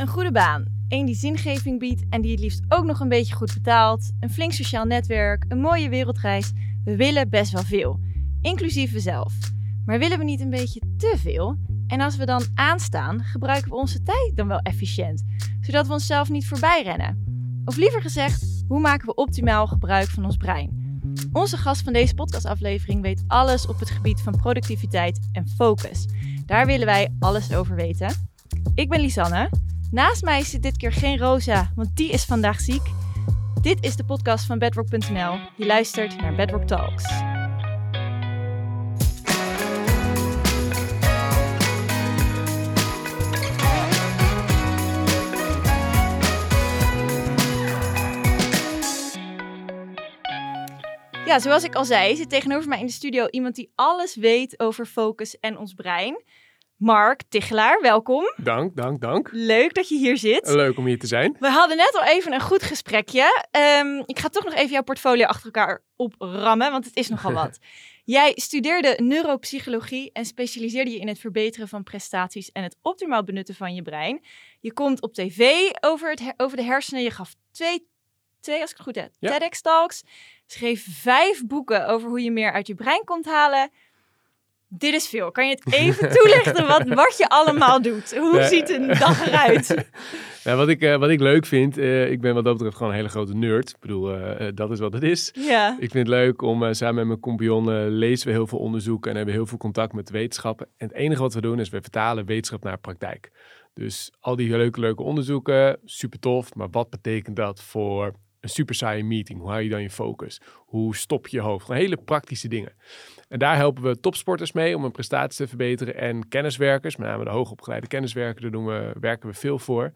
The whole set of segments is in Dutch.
Een goede baan. Eén die zingeving biedt en die het liefst ook nog een beetje goed betaalt. Een flink sociaal netwerk. Een mooie wereldreis. We willen best wel veel. Inclusief zelf. Maar willen we niet een beetje te veel? En als we dan aanstaan, gebruiken we onze tijd dan wel efficiënt, zodat we onszelf niet voorbij rennen? Of liever gezegd, hoe maken we optimaal gebruik van ons brein? Onze gast van deze podcastaflevering weet alles op het gebied van productiviteit en focus. Daar willen wij alles over weten. Ik ben Lisanne. Naast mij zit dit keer geen Rosa, want die is vandaag ziek. Dit is de podcast van bedrock.nl. Je luistert naar Bedrock Talks. Ja, zoals ik al zei, zit tegenover mij in de studio iemand die alles weet over focus en ons brein. Mark Tichelaar, welkom. Dank, dank, dank. Leuk dat je hier zit. Leuk om hier te zijn. We hadden net al even een goed gesprekje. Ehm, ik ga toch nog even jouw portfolio achter elkaar oprammen, want het is nogal wat. Jij studeerde neuropsychologie en specialiseerde je in het verbeteren van prestaties en het optimaal benutten van je brein. Je komt op tv over, het, over de hersenen. Je gaf twee, twee als ik het goed heb, Ja. TEDx-talks. Schreef vijf boeken over hoe je meer uit je brein komt halen. Dit is veel. Kan je het even toelichten wat, wat je allemaal doet? Hoe ziet een dag eruit? Wat, ik, eh, wat ik leuk vind, eh, ik ben wat dat betreft gewoon een hele grote nerd. Ik bedoel, eh, dat is wat het is. Ja. Ik vind het leuk om samen met mijn compagnon lezen we heel veel onderzoeken en hebben heel veel contact met wetenschappen. En het enige wat we doen is we vertalen wetenschap naar praktijk. Dus al die leuke, leuke onderzoeken, super tof. Maar wat betekent dat voor een super saaie meeting? Hoe hou je dan je focus? Hoe stop je je hoofd? Gewoon hele praktische dingen. En daar helpen we topsporters mee om hun prestaties te verbeteren. En kenniswerkers, met name de hoogopgeleide kenniswerkers, daar doen we, werken we veel voor.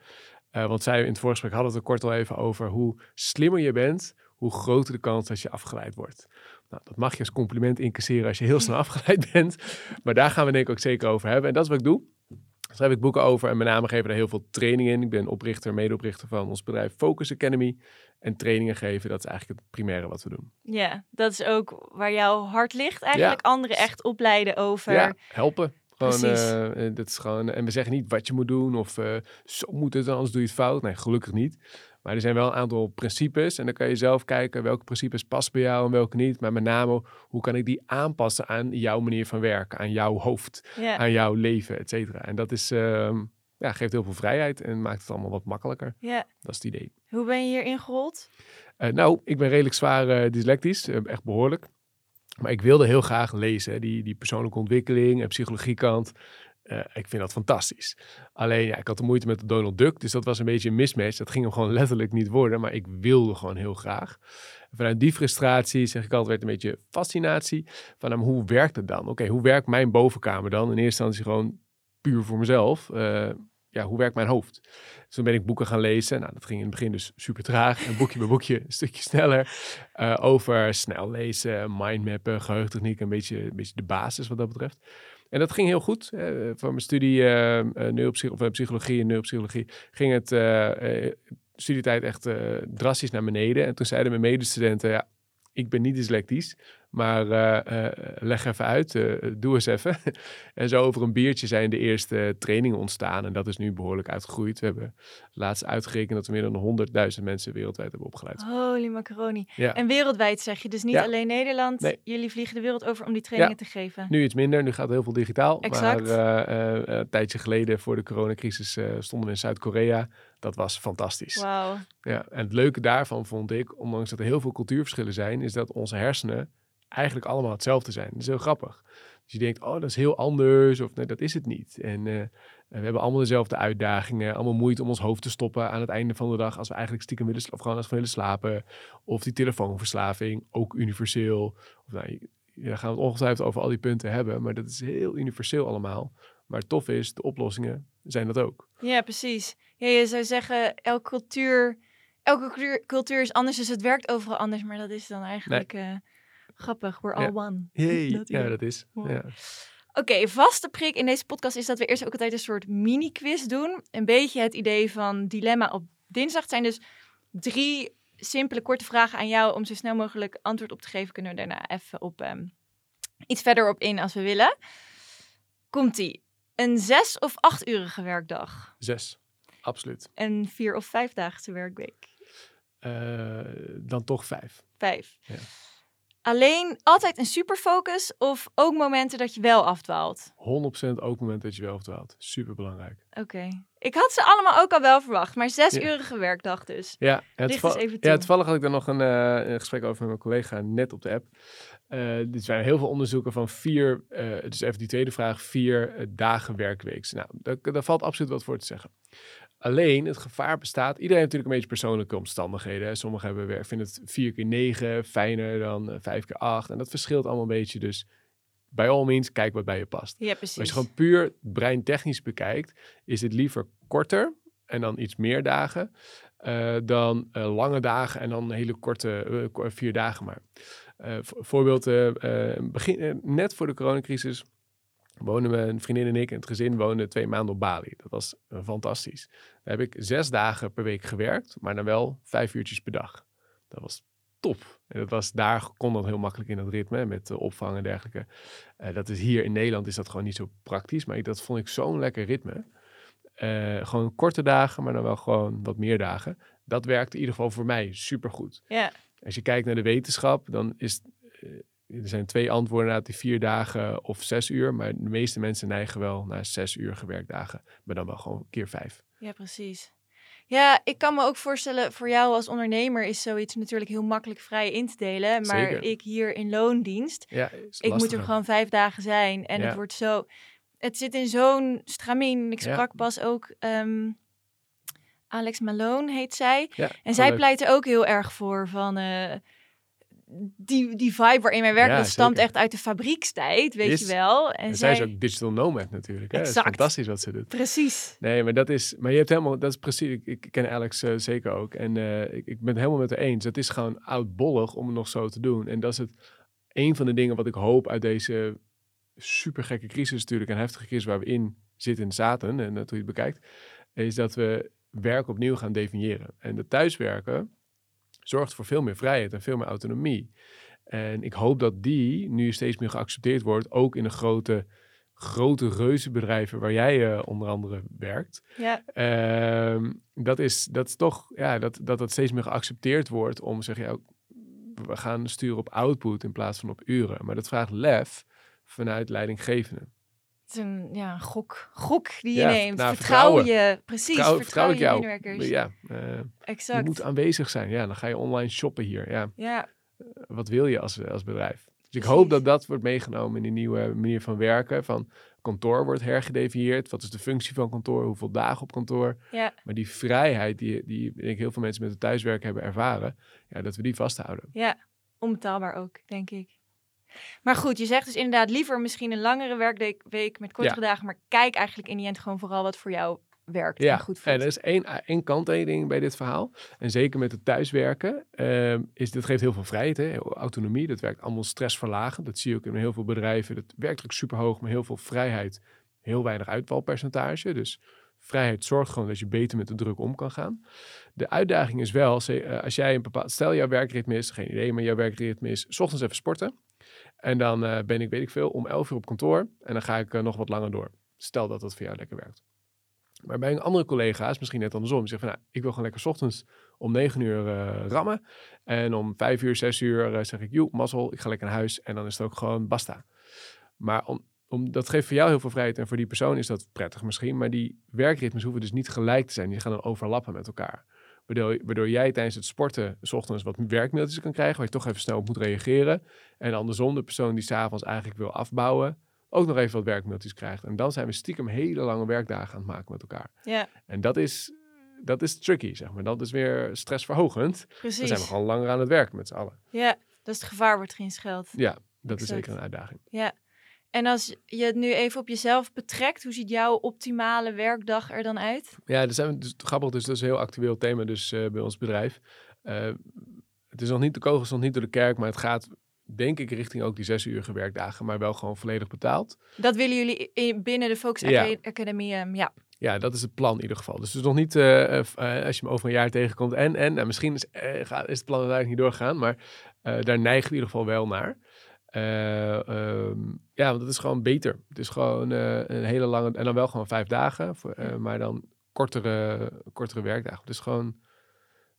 Eh, want zij in het voorgesprek hadden het er kort al even over hoe slimmer je bent, hoe groter de kans dat je afgeleid wordt. Nou, dat mag je als compliment incasseren als je heel snel afgeleid bent. Maar daar gaan we denk ik ook zeker over hebben. En dat is wat ik doe. Daar schrijf ik boeken over en met name geven we daar heel veel training in. Ik ben oprichter, medeoprichter van ons bedrijf Focus Academy. En trainingen geven, dat is eigenlijk het primaire wat we doen. Ja, dat is ook waar jouw hart ligt. Eigenlijk anderen echt opleiden over. Ja, helpen. Gewoon, eh, eh, dat is gewoon, en we zeggen niet wat je moet doen of eh, zo moet het, anders doe je het fout. Nee, gelukkig niet. Maar er zijn wel een aantal principes en dan kan je zelf kijken welke principes passen bij jou en welke niet. Maar met name, hoe kan ik die aanpassen aan jouw manier van werken, aan jouw hoofd, Ja. aan jouw leven, et cetera. En dat is, ehm, ja, geeft heel veel vrijheid en maakt het allemaal wat makkelijker. ja. Dat is het idee. Hoe ben je hier ingerold? Eh, nou, ik ben redelijk zwaar eh, dyslectisch, eh, echt behoorlijk. Maar ik wilde heel graag lezen, hè, die, die persoonlijke ontwikkeling en psychologiekant. Ik vind dat fantastisch. Alleen, ja, ik had de moeite met Donald Duck, dus dat was een beetje een mismatch. Dat ging hem gewoon letterlijk niet worden, maar ik wilde gewoon heel graag. Vanuit die frustratie, zeg ik altijd, werd een beetje fascinatie. Van, nou, hoe werkt het dan? Oké, hoe werkt mijn bovenkamer dan? In eerste instantie gewoon puur voor mezelf. Ja, hoe werkt mijn hoofd? Toen ben ik boeken gaan lezen. Nou, dat ging in het begin dus super traag. En boekje bij boekje een stukje sneller. eh, over snel lezen, mindmappen, geheugentechniek. Een beetje, een beetje de basis wat dat betreft. En dat ging heel goed. voor mijn studie eh, neuropsych of, psychologie en neuropsychologie ging het studietijd echt drastisch naar beneden. En toen zeiden mijn medestudenten, ja, ik ben niet dyslectisch, maar eh, eh, leg even uit, eh, doe eens even. en zo over een biertje zijn de eerste trainingen ontstaan. En dat is nu behoorlijk uitgegroeid. We hebben laatst uitgerekend dat we meer dan 100.000 mensen wereldwijd hebben opgeleid. Holy macaroni. Ja. En wereldwijd zeg je, dus niet Ja. alleen Nederland. Nee. Jullie vliegen de wereld over om die trainingen te geven. Nu iets minder, nu gaat het heel veel digitaal. Exact. Maar een tijdje geleden voor de coronacrisis stonden we in Zuid-Korea. Dat was fantastisch. Ja, en het leuke daarvan vond ik, ondanks dat er heel veel cultuurverschillen zijn, is dat onze hersenen eigenlijk allemaal hetzelfde zijn. Dat is heel grappig. Dus je denkt, oh, dat is heel anders, of nee, dat is het niet. En eh, we hebben allemaal dezelfde uitdagingen, allemaal moeite om ons hoofd te stoppen aan het einde van de dag, als we eigenlijk stiekem willen, of gewoon als we willen slapen. Of die telefoonverslaving, ook universeel. Of, nou, ja, daar gaan we het ongetwijfeld over al die punten hebben, maar dat is heel universeel allemaal. Maar tof is, de oplossingen zijn dat ook. Ja, precies. Ja, je zou zeggen, elke cultuur, elke cultuur, cultuur is anders, dus het werkt overal anders. Maar dat is dan eigenlijk eh, grappig. We're all Ja. one. Dat ja, dat is. Ja. Oké, vaste prik in deze podcast is dat we eerst ook altijd een soort mini-quiz doen. Een beetje het idee van dilemma op dinsdag. Het zijn dus drie simpele, korte vragen aan jou om zo snel mogelijk antwoord op te geven. Kunnen we daarna even op ehm, iets verder op in als we willen. Komt-ie. Een zes- of achturige werkdag? Zes. Absoluut. Een vier- of vijfdaagse werkweek? Uh, dan toch vijf. Vijf. Ja. Alleen altijd een superfocus of ook momenten dat je wel afdwaalt? 100% ook momenten dat je wel afdwaalt. Super belangrijk. Oké. Ik had ze allemaal ook al wel verwacht, maar zes uurige werkdag dus. Ja, het even ja, toevallig had ik daar nog een, uh, een, gesprek over met mijn collega net op de app. Uh, er zijn heel veel onderzoeken van vier, uh, dus even die tweede vraag, vier dagen werkweeks. Nou, daar, daar valt absoluut wat voor te zeggen. Alleen het gevaar bestaat. Iedereen heeft natuurlijk een beetje persoonlijke omstandigheden. Hè. Sommigen hebben werk, vinden het 4 keer 9 fijner dan uh, 5 keer 8. En dat verschilt allemaal een beetje. Dus bij all means, kijk wat bij je past. Ja, precies. Als je gewoon puur breintechnisch bekijkt, is het liever korter en dan iets meer dagen. Uh, dan uh, lange dagen en dan hele korte, uh, vier dagen maar. voorbeeld, begin, net voor de coronacrisis wonen we, een vriendin en ik en het gezin woonden twee maanden op Bali. Dat was uh, fantastisch. Daar heb ik zes dagen per week gewerkt, maar dan wel vijf uurtjes per dag. Dat was top. En dat was, daar kon dat heel makkelijk in dat ritme met uh, opvang en dergelijke. Uh, dat is hier in Nederland is dat gewoon niet zo praktisch, maar ik, dat vond ik zo'n lekker ritme. gewoon korte dagen, maar dan wel gewoon wat meer dagen. Dat werkte in ieder geval voor mij supergoed. Ja. Als je kijkt naar de wetenschap, dan is er zijn twee antwoorden na die vier dagen of zes uur. Maar de meeste mensen neigen wel naar zes uur gewerkdagen. Maar dan wel gewoon keer vijf. Ja, precies. Ja, ik kan me ook voorstellen, voor jou als ondernemer is zoiets natuurlijk heel makkelijk vrij in te delen. Maar Zeker. ik hier in loondienst, Ja, ik moet er gewoon vijf dagen zijn. En Ja. het wordt zo, het zit in zo'n stramien. Ik Ja. sprak pas ook ehm, Alex Malone, heet zij. En zij leuk. pleit er ook heel erg voor van eh, die, die vibe waarin wij werken. Ja, dat stamt zeker. echt uit de fabriekstijd, weet je wel. En, En zij is ook digital nomad natuurlijk. Hè? Dat is fantastisch wat ze doet. Precies. Nee, maar dat is, maar je hebt helemaal, dat is precies, ik, ik ken Alex eh, zeker ook. En eh, ik, ik ben het helemaal met haar eens. Het is gewoon oudbollig om het nog zo te doen. En dat is het, een van de dingen wat ik hoop uit deze super gekke crisis natuurlijk, en heftige crisis waar we in zitten en zaten, en dat hoe je het bekijkt, is dat we werk opnieuw gaan definiëren. En het thuiswerken zorgt voor veel meer vrijheid en veel meer autonomie. En ik hoop dat die nu steeds meer geaccepteerd wordt, ook in de grote, grote reuzenbedrijven waar jij eh, onder andere werkt. Ja, Ehm, dat, is, dat is toch, ja, dat, dat dat steeds meer geaccepteerd wordt om zeg je, we gaan sturen op output in plaats van op uren. Maar dat vraagt lef vanuit leidinggevende. Het een ja, een gok, gok die je Ja, neemt. nou, vertrouw vertrouwen. je, precies. Vertrouw, Vertrouw, vertrouw ik je jou. medewerkers. Ja, eh, je Exact. moet aanwezig zijn. Ja, dan ga je online shoppen hier. Ja, Ja, wat wil je als, als bedrijf? Dus ik hoop dat dat wordt meegenomen in die nieuwe manier van werken. Van kantoor wordt hergedefinieerd. Wat is de functie van kantoor? Hoeveel dagen op kantoor? ja, Maar die vrijheid die, die denk ik heel veel mensen met het thuiswerken hebben ervaren, ja, dat we die vasthouden. ja. Onbetaalbaar ook, denk ik. Maar goed, je zegt dus inderdaad liever misschien een langere werkweek week met kortere dagen. Maar kijk eigenlijk in die end gewoon vooral wat voor jou werkt Ja, en goed en voelt. er is één, één kanttekening bij dit verhaal. En zeker met het thuiswerken, ehm, is, dat geeft heel veel vrijheid, hè? autonomie. Dat werkt allemaal stressverlagend. Dat zie je ook in heel veel bedrijven. Dat werkt ook super hoog, maar heel veel vrijheid, heel weinig uitvalpercentage. Dus vrijheid zorgt gewoon dat je beter met de druk om kan gaan. De uitdaging is wel, eh, als jij een bepaald, stel jouw werkritme is, geen idee, maar jouw werkritme is, 's ochtends even sporten. En dan eh, ben ik, weet ik veel, om 11 uur op kantoor. En dan ga ik eh, nog wat langer door. Stel dat dat voor jou lekker werkt. Maar bij een andere collega is misschien net andersom. Die zegt van, nou, ik wil gewoon lekker ochtends om 9 uur eh, rammen. En om 5 uur, 6 uur zeg ik, joe, mazzel, ik ga lekker naar huis. En dan is het ook gewoon basta. Maar om, om, dat geeft voor jou heel veel vrijheid. En voor die persoon is dat prettig misschien. Maar die werkritmes hoeven dus niet gelijk te zijn. Die gaan dan overlappen met elkaar. Waardoor, waardoor jij tijdens het sporten 's ochtends wat werkmailtjes kan krijgen. Waar je toch even snel op moet reageren. En andersom de persoon die s'avonds eigenlijk wil afbouwen. Ook nog even wat werkmailtjes krijgt. En dan zijn we stiekem hele lange werkdagen aan het maken met elkaar. Ja, En dat is, dat is tricky, zeg maar. Dat is weer stressverhogend. Dan precies. zijn we gewoon langer aan het werken met z'n allen. Ja, dat is het gevaar wordt geen scheld. Ja, dat is zeker een uitdaging. Ja. En als je het nu even op jezelf betrekt, hoe ziet jouw optimale werkdag er dan uit? Ja, dat zijn dus grappig. Dus dat is een heel actueel thema dus, eh, bij ons bedrijf. Eh, het is nog niet de kogels nog niet door de kerk, maar het gaat denk ik richting ook die zes uur werkdagen, maar wel gewoon volledig betaald. Dat willen jullie binnen de Focus Ja. Academy, ehm, ja. Ja, dat is het plan in ieder geval. Dus het is nog niet, eh, als je me over een jaar tegenkomt. En, en nou, misschien is, is het plan uiteindelijk niet doorgegaan, maar daar neigen we in ieder geval wel naar. Eh, ehm, ja, want het is gewoon beter. Het is gewoon eh, een hele lange, en dan wel gewoon vijf dagen, voor, eh, maar dan kortere, kortere werkdagen. Dus gewoon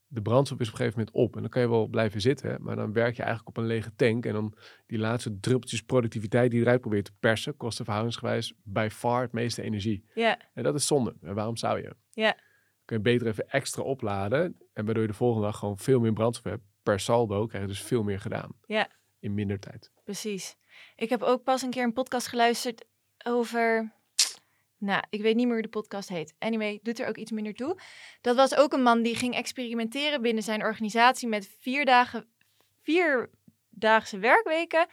de brandstof is op een gegeven moment op. En dan kan je wel blijven zitten, maar dan werk je eigenlijk op een lege tank. En dan die laatste druppeltjes productiviteit die je eruit probeert te persen, kost verhoudingsgewijs bij far het meeste energie. Ja, En dat is zonde. En waarom zou je? Ja. Kun je beter even extra opladen. En waardoor je de volgende dag gewoon veel meer brandstof hebt. Per saldo krijg je dus veel meer gedaan. Ja. In minder tijd. precies. Ik heb ook pas een keer een podcast geluisterd over. Nou, ik weet niet meer hoe de podcast heet. Anyway, doet er ook iets minder toe. Dat was ook een man die ging experimenteren binnen zijn organisatie met vier dagen, vierdaagse werkweken.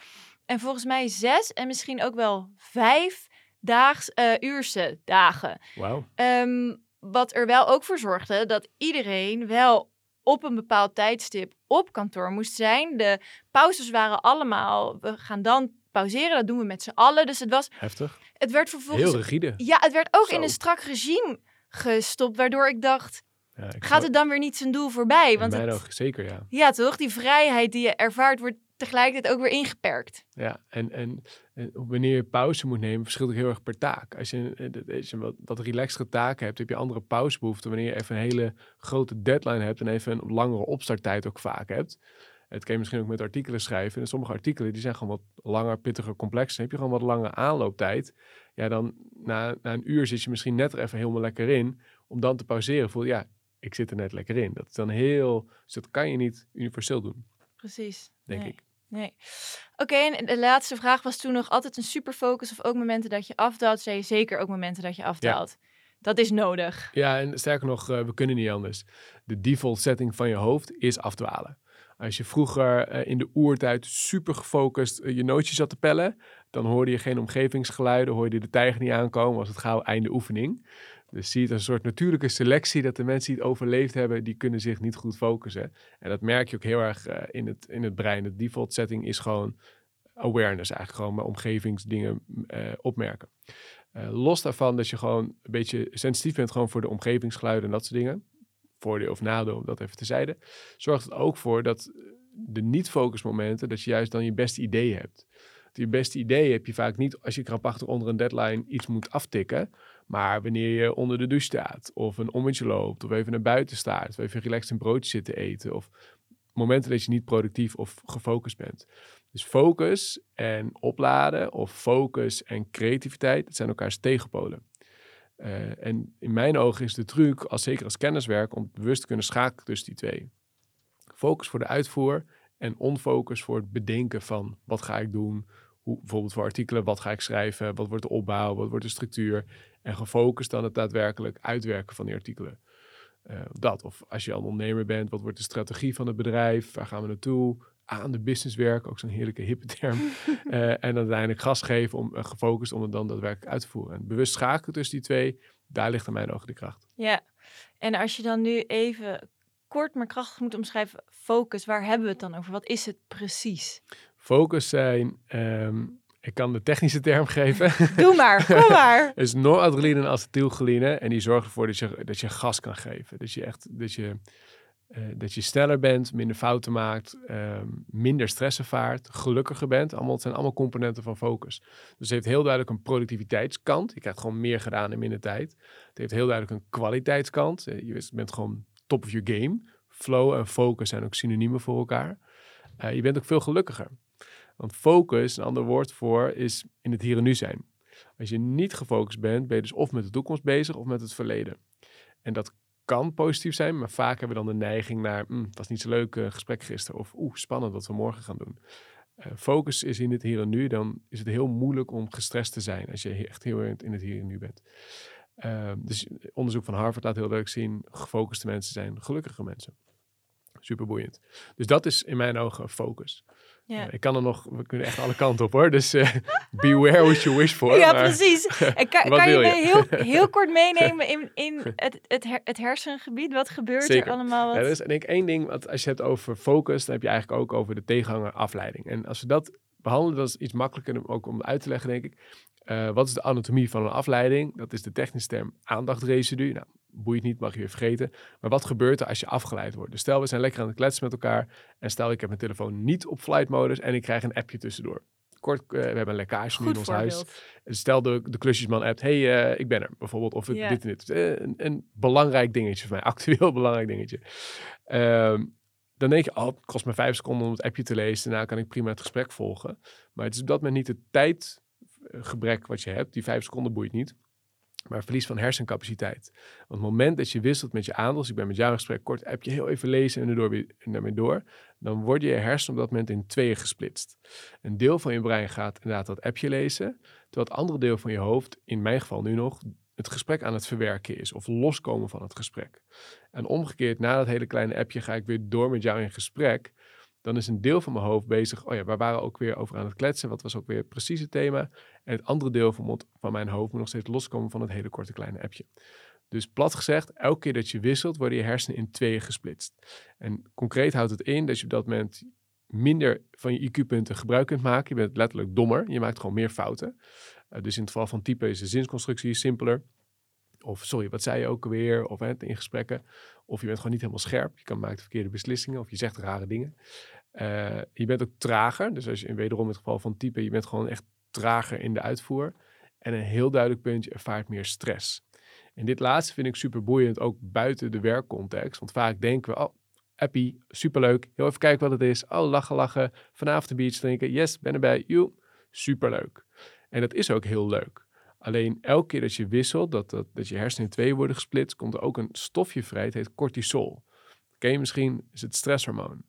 En volgens mij zes en misschien ook wel vijf daags, eh, uurse dagen. Wauw. Ehm, wat er wel ook voor zorgde dat iedereen wel op een bepaald tijdstip op kantoor moest zijn. De pauzes waren allemaal, we gaan dan pauzeren, dat doen we met z'n allen. Dus het, was, Heftig. het werd vervolgens... Heel rigide. Ja, het werd ook Zo. in een strak regime gestopt, waardoor ik dacht, Ja, ik gaat het dan weer niet zijn doel voorbij? Want het- zeker, ja. ja, toch? Die vrijheid die je ervaart wordt tegelijkertijd ook weer ingeperkt. Ja, en, en, en wanneer je pauze moet nemen, verschilt ook heel erg per taak. Als je, eh, als je wat, wat relaxtere taken hebt, heb je andere pauzebehoeften. Wanneer je even een hele grote deadline hebt en even een langere opstarttijd ook vaak hebt. Het kan je misschien ook met artikelen schrijven. En sommige artikelen die zijn gewoon wat langer, pittiger, complexer. Dan heb je gewoon wat lange aanlooptijd. Ja, dan na, na een uur zit je misschien net er even helemaal lekker in. Om dan te pauzeren. Voel je, ja, ik zit er net lekker in. Dat is dan heel... Dus dat kan je niet universeel doen, Precies. denk Nee. ik. Nee. Oké, en de laatste vraag was toen nog altijd een superfocus of ook momenten dat je afdaalt. Zei je zeker ook momenten dat je afdaalt. Dat is nodig. Ja, en sterker nog, eh, we kunnen niet anders. De default setting van je hoofd is afdwalen. Als je vroeger eh, in de oertijd super gefocust eh, je nootjes zat te pellen, dan hoorde je geen omgevingsgeluiden, hoorde je de tijger niet aankomen, was het gauw einde oefening. Dus zie je het als een soort natuurlijke selectie dat de mensen die het overleefd hebben, die kunnen zich niet goed focussen. En dat merk je ook heel erg eh, in, het, in het brein. De default setting is gewoon awareness, eigenlijk gewoon mijn omgevingsdingen eh, opmerken. Eh, los daarvan dat je gewoon een beetje sensitief bent gewoon voor de omgevingsgeluiden en dat soort dingen. Voordeel of nadeel, om dat even tezijde. Zorgt het ook voor dat de niet-focusmomenten, dat je juist dan je beste idee hebt. Je beste idee heb je vaak niet als je krampachtig onder een deadline iets moet aftikken. Maar wanneer je onder de douche staat, of een ommetje loopt, of even naar buiten staat, of even relaxed een broodje zit te eten, of momenten dat je niet productief of gefocust bent. Dus focus en opladen, of focus en creativiteit, dat zijn elkaars tegenpolen. Eh, en in mijn ogen is de truc, als, zeker als kenniswerk, om bewust te kunnen schakelen tussen die twee. Focus voor de uitvoer en onfocus voor het bedenken van wat ga ik doen. Hoe, bijvoorbeeld voor artikelen, wat ga ik schrijven, wat wordt de opbouw, wat wordt de structuur. En gefocust dan het daadwerkelijk uitwerken van die artikelen. Eh, dat, of als je al ondernemer bent, wat wordt de strategie van het bedrijf, waar gaan we naartoe? Aan de business werken, ook zo'n heerlijke hippe term. Eh, en dan uiteindelijk gas geven, om, eh, gefocust om het dan daadwerkelijk uit te voeren. En bewust schakelen tussen die twee, daar ligt in mijn ogen de kracht. Ja. En als je dan nu even kort maar krachtig moet omschrijven, focus, waar hebben we het dan over? Wat is het precies? Focus zijn, ehm, ik kan de technische term geven, Doe maar, kom maar. is noradrenaline en acetylcholine. En die zorgen ervoor dat je, dat je gas kan geven. Dat je echt, dat je, eh, dat je sneller bent, minder fouten maakt, ehm, minder stress ervaart, gelukkiger bent. Allemaal, het zijn allemaal componenten van focus. Dus het heeft heel duidelijk een productiviteitskant. Je krijgt gewoon meer gedaan in minder tijd. Het heeft heel duidelijk een kwaliteitskant. Eh, Je bent gewoon top of your game. Flow en focus zijn ook synoniemen voor elkaar. Eh, je bent ook veel gelukkiger. Want focus, een ander woord voor, is in het hier en nu zijn. Als je niet gefocust bent, ben je dus of met de toekomst bezig of met het verleden. En dat kan positief zijn, maar vaak hebben we dan de neiging naar, "Hm, het was niet zo leuk eh, gesprek gisteren. Of oeh, spannend wat we morgen gaan doen. Eh, focus is in het hier en nu, dan is het heel moeilijk om gestrest te zijn als je echt heel erg in het hier en nu bent. Eh, dus onderzoek van Harvard laat heel duidelijk zien, gefocuste mensen zijn gelukkige mensen. Super boeiend. Dus dat is in mijn ogen focus. Ja, Eh, ik kan er nog, we kunnen echt alle kanten op hoor. Dus eh, beware what you wish for. ja maar- precies. En kan, je je? heel, heel kort meenemen in, in het, het, her- het hersengebied? Wat gebeurt Zeker. er allemaal? Wat... Ja, is denk ik één ding, want als je het over focus, dan heb je eigenlijk ook over de tegenhanger afleiding. En als we dat behandelen, dat is iets makkelijker ook om uit te leggen, denk ik. Eh, wat is de anatomie van een afleiding? Dat is de technische term aandachtresidu. Nou, boeit niet, mag je weer vergeten. Maar wat gebeurt er als je afgeleid wordt? Dus stel, we zijn lekker aan het kletsen met elkaar. En stel, ik heb mijn telefoon niet op flight modus en ik krijg een appje tussendoor. kort, eh, we hebben een lekkage nu in ons huis. Stel de, de klusjesman appt, hey, eh, ik ben er bijvoorbeeld. Of dit en dit. Eh, een, een belangrijk dingetje voor mij, actueel belangrijk dingetje. Ehm, dan denk je, oh, het kost me vijf seconden om het appje te lezen. Daarna kan ik prima het gesprek volgen. Maar het is op dat moment niet het tijdgebrek wat je hebt. Die vijf seconden boeit niet. Maar verlies van hersencapaciteit. Want het moment dat je wisselt met je aandeel, dus ik ben met jou in gesprek, kort appje heel even lezen en en daarmee door, dan worden je hersenen op dat moment in tweeën gesplitst. Een deel van je brein gaat inderdaad dat appje lezen, terwijl het andere deel van je hoofd, in mijn geval nu nog, het gesprek aan het verwerken is of loskomen van het gesprek. En omgekeerd, na dat hele kleine appje ga ik weer door met jou in gesprek. Dan is een deel van mijn hoofd bezig. Oh ja, waar waren we ook weer over aan het kletsen? Wat was ook weer precies het thema? En het andere deel van mijn hoofd moet nog steeds loskomen van het hele korte kleine appje. Dus plat gezegd, elke keer dat je wisselt, worden je hersenen in tweeën gesplitst. En concreet houdt het in dat je op dat moment minder van je IQ-punten gebruik kunt maken. Je bent letterlijk dommer. Je maakt gewoon meer fouten. Eh, dus in het geval van type is de zinsconstructie simpeler. Of sorry, wat zei je ook alweer? Of hè, in gesprekken. Of je bent gewoon niet helemaal scherp. Je kan maakt verkeerde beslissingen. Of je zegt rare dingen. Eh, je bent ook trager. Dus als je in wederom het geval van type, je bent gewoon echt trager in de uitvoer. En een heel duidelijk punt, je ervaart meer stress. En dit laatste vind ik super boeiend, ook buiten de werkcontext. Want vaak denken we, oh, happy, superleuk. Heel even kijken wat het is. Oh, lachen, lachen. Vanavond een biertje drinken. Yes, ben erbij. Joe, superleuk. En dat is ook heel leuk. Alleen elke keer dat je wisselt, dat, dat, dat je hersenen in twee worden gesplitst, komt er ook een stofje vrij. Het heet cortisol. Ken je misschien, is het stresshormoon.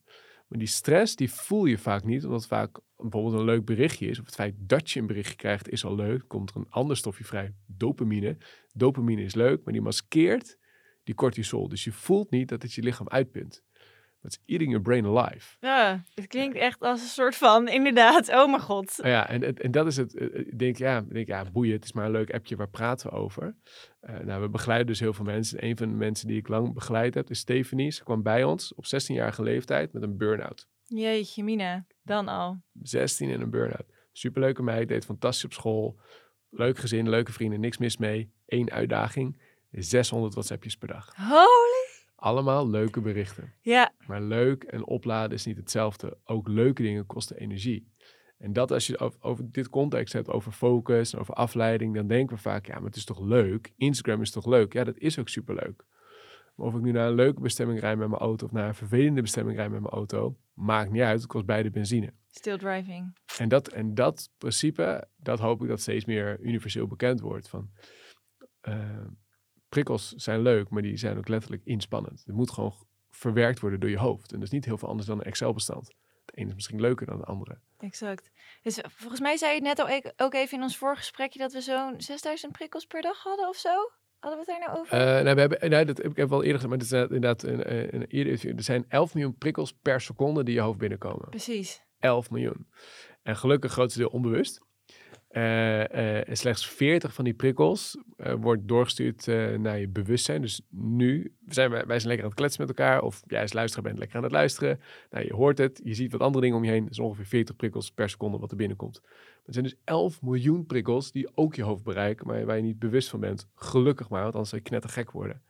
Maar die stress, die voel je vaak niet, omdat vaak bijvoorbeeld een leuk berichtje is. Of het feit dat je een berichtje krijgt is al leuk. Komt er een ander stofje vrij, dopamine. Dopamine is leuk, maar die maskeert die cortisol. Dus je voelt niet dat het je lichaam uitpunt. Is eating your brain alive. Ja, het klinkt echt als een soort van, inderdaad, oh mijn god. Nou ja, en, en, en dat is het. eh, Ik denk, ja, ik denk, ja, boeien, het is maar een leuk appje, waar praten we over? Eh, nou, we begeleiden dus heel veel mensen. Een van de mensen die ik lang begeleid heb, is Stephanie. Ze kwam bij ons op 16-jarige leeftijd met een burn-out. Jeetje mina, dan al. 16 en een burn-out. Superleuke meid, deed fantastisch op school. Leuk gezin, leuke vrienden, niks mis mee. Eén uitdaging, 600 WhatsAppjes per dag. Holy. Allemaal leuke berichten. Ja, Maar leuk en opladen is niet hetzelfde. Ook leuke dingen kosten energie. En dat als je over dit context hebt, over focus en over afleiding, dan denken we vaak, ja, maar het is toch leuk? Instagram is toch leuk? Ja, dat is ook superleuk. Maar of ik nu naar een leuke bestemming rijd met mijn auto of naar een vervelende bestemming rijd met mijn auto, maakt niet uit. Het kost beide benzine. still driving. En dat, en dat principe, dat hoop ik dat steeds meer universeel bekend wordt. Van, eh, prikkels zijn leuk, maar die zijn ook letterlijk inspannend. Het moet gewoon verwerkt worden door je hoofd. En dat is niet heel veel anders dan een Excel-bestand. Het ene is misschien leuker dan het andere. Exact. Dus volgens mij zei je net al e- ook even in ons voorgesprekje dat we zo'n 6000 prikkels per dag hadden of zo. Hadden we het daar nou over? Eh, nou, we hebben, nou, dat heb ik heb wel eerder gezegd, maar het is eh, inderdaad een, een, een eerder, er zijn 11 miljoen prikkels per seconde die je hoofd binnenkomen. Precies. 11 miljoen. En gelukkig grootste deel onbewust. Eh, eh, en slechts 40 van die prikkels eh, wordt doorgestuurd naar je bewustzijn. Dus nu zijn wij, wij zijn lekker aan het kletsen met elkaar. Of jij als luisteraar bent lekker aan het luisteren. Nou, je hoort het, je ziet wat andere dingen om je heen. Dat is ongeveer 40 prikkels per seconde wat er binnenkomt. Het zijn dus 11 miljoen prikkels die ook je hoofd bereiken, maar waar je niet bewust van bent. Gelukkig maar, want anders zou je knettergek worden.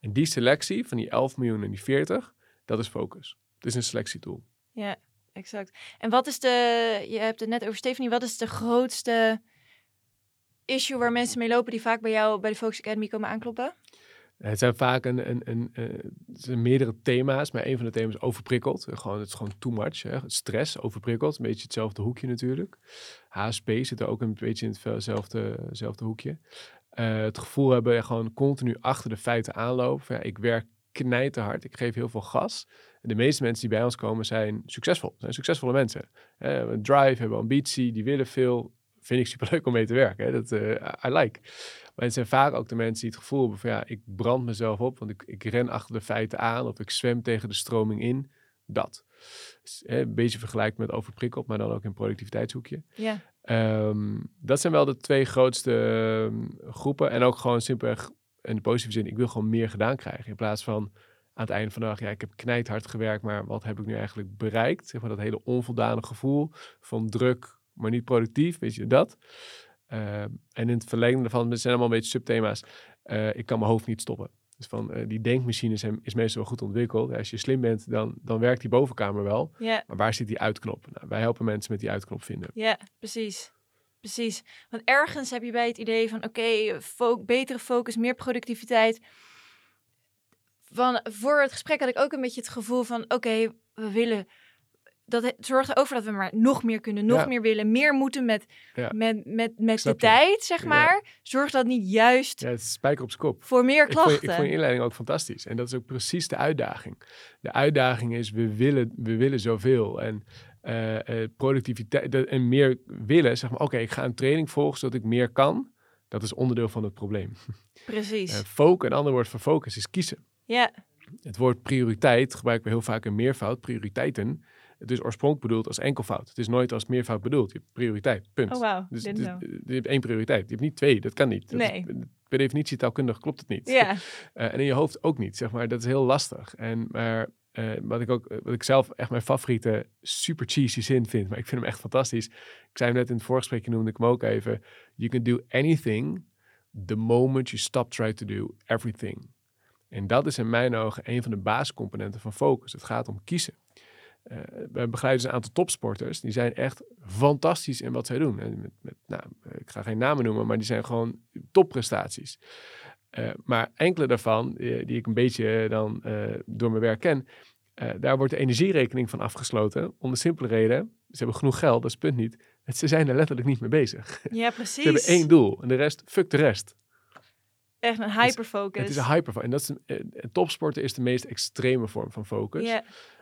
En die selectie van die 11 miljoen en die 40, dat is focus. Het is een selectietool. Ja, exact. En wat is de, je hebt het net over Stephanie, wat is de grootste issue waar mensen mee lopen die vaak bij jou bij de Focus Academy komen aankloppen? Het zijn vaak een, een, een, eh, zijn meerdere thema's, maar een van de thema's is overprikkeld. Eh, Gewoon, het is gewoon too much. Hè. Stress, overprikkeld. Een beetje hetzelfde hoekje natuurlijk. HSP zit er ook een beetje in hetzelfde, hoekje. Eh, het gevoel hebben gewoon continu achter de feiten aanlopen. Ja, ik werk knijterhard, ik geef heel veel gas. En de meeste mensen die bij ons komen zijn succesvol. Zijn succesvolle mensen. Eh, een drive, hebben ambitie, die willen veel. Vind ik superleuk om mee te werken. Hè. Dat, eh, I like. Maar het zijn vaak ook de mensen die het gevoel hebben van ja, ik brand mezelf op, want ik, ik ren achter de feiten aan of ik zwem tegen de stroming in. Dat. Dus, hè, een beetje vergelijkt met overprikkeld, maar dan ook in productiviteitshoekje. Ja, Ehm, dat zijn wel de twee grootste ehm, groepen. En ook gewoon simpelweg in de positieve zin, ik wil gewoon meer gedaan krijgen. In plaats van aan het einde van de dag, ja, ik heb knijthard gewerkt, maar wat heb ik nu eigenlijk bereikt? Zeg maar dat hele onvoldane gevoel van druk, maar niet productief, weet je dat? Ehm, en in het verlengde daarvan, het zijn allemaal een beetje subthema's. Eh, ik kan mijn hoofd niet stoppen. Dus van eh, die denkmachine is, hem- is meestal wel goed ontwikkeld. Als je slim bent, dan, dan werkt die bovenkamer wel. Ja, Maar waar zit die uitknop? Nou, wij helpen mensen met die uitknop vinden. ja, precies. Precies. Want ergens heb je bij het idee van oké, fo- betere focus, meer productiviteit. Van, voor het gesprek had ik ook een beetje het gevoel van oké, we willen. Dat zorgt ervoor dat we maar nog meer kunnen, nog Ja. meer willen, meer moeten met, Ja. met, met, met de tijd, zeg Ja. maar. Zorgt dat niet juist Ja, het spijker op zijn kop. voor meer Ik vond, klachten? ik vond je inleiding ook fantastisch. En dat is ook precies de uitdaging. De uitdaging is, we willen, we willen zoveel. En productiviteit de- en meer willen, zeg maar, oké, ik ga een training volgen zodat ik meer kan. Dat is onderdeel van het probleem. Precies. Eh focus, een ander woord voor focus is kiezen. ja, Het woord prioriteit gebruiken we heel vaak in meervoud, prioriteiten. Het is oorspronkelijk bedoeld als enkelvoud. Het is nooit als meervoud bedoeld. Je hebt prioriteit, punt. oh wauw. Dus, dus, know. je hebt één prioriteit. Je hebt niet twee, dat kan niet. Dat is- Nee. per definitie taalkundig klopt het niet. Ja, Eh, en in je hoofd ook niet, zeg maar. Dat is heel lastig. En maar eh, wat ik ook, eh, wat ik zelf echt mijn favoriete super cheesy zin vind, maar ik vind hem echt fantastisch. Ik zei hem net in het voorgesprekje, noemde ik hem ook even. You can do anything the moment you stop trying to do everything. En dat is in mijn ogen een van de basiscomponenten van focus. Het gaat om kiezen. Eh, we begeleiden dus een aantal topsporters. Die zijn echt fantastisch in wat zij doen. En met, met, nou, ik ga geen namen noemen, maar die zijn gewoon topprestaties. Eh, maar enkele daarvan, eh, die ik een beetje eh, dan door mijn werk ken, daar wordt de energierekening van afgesloten. Om de simpele reden, ze hebben genoeg geld, dat is punt niet. Ze zijn er letterlijk niet mee bezig. ja, precies. Ze hebben één doel en de rest, fuck de rest. Echt een hyperfocus. Het is een hyper En dat is een, topsporten is de meest extreme vorm van focus.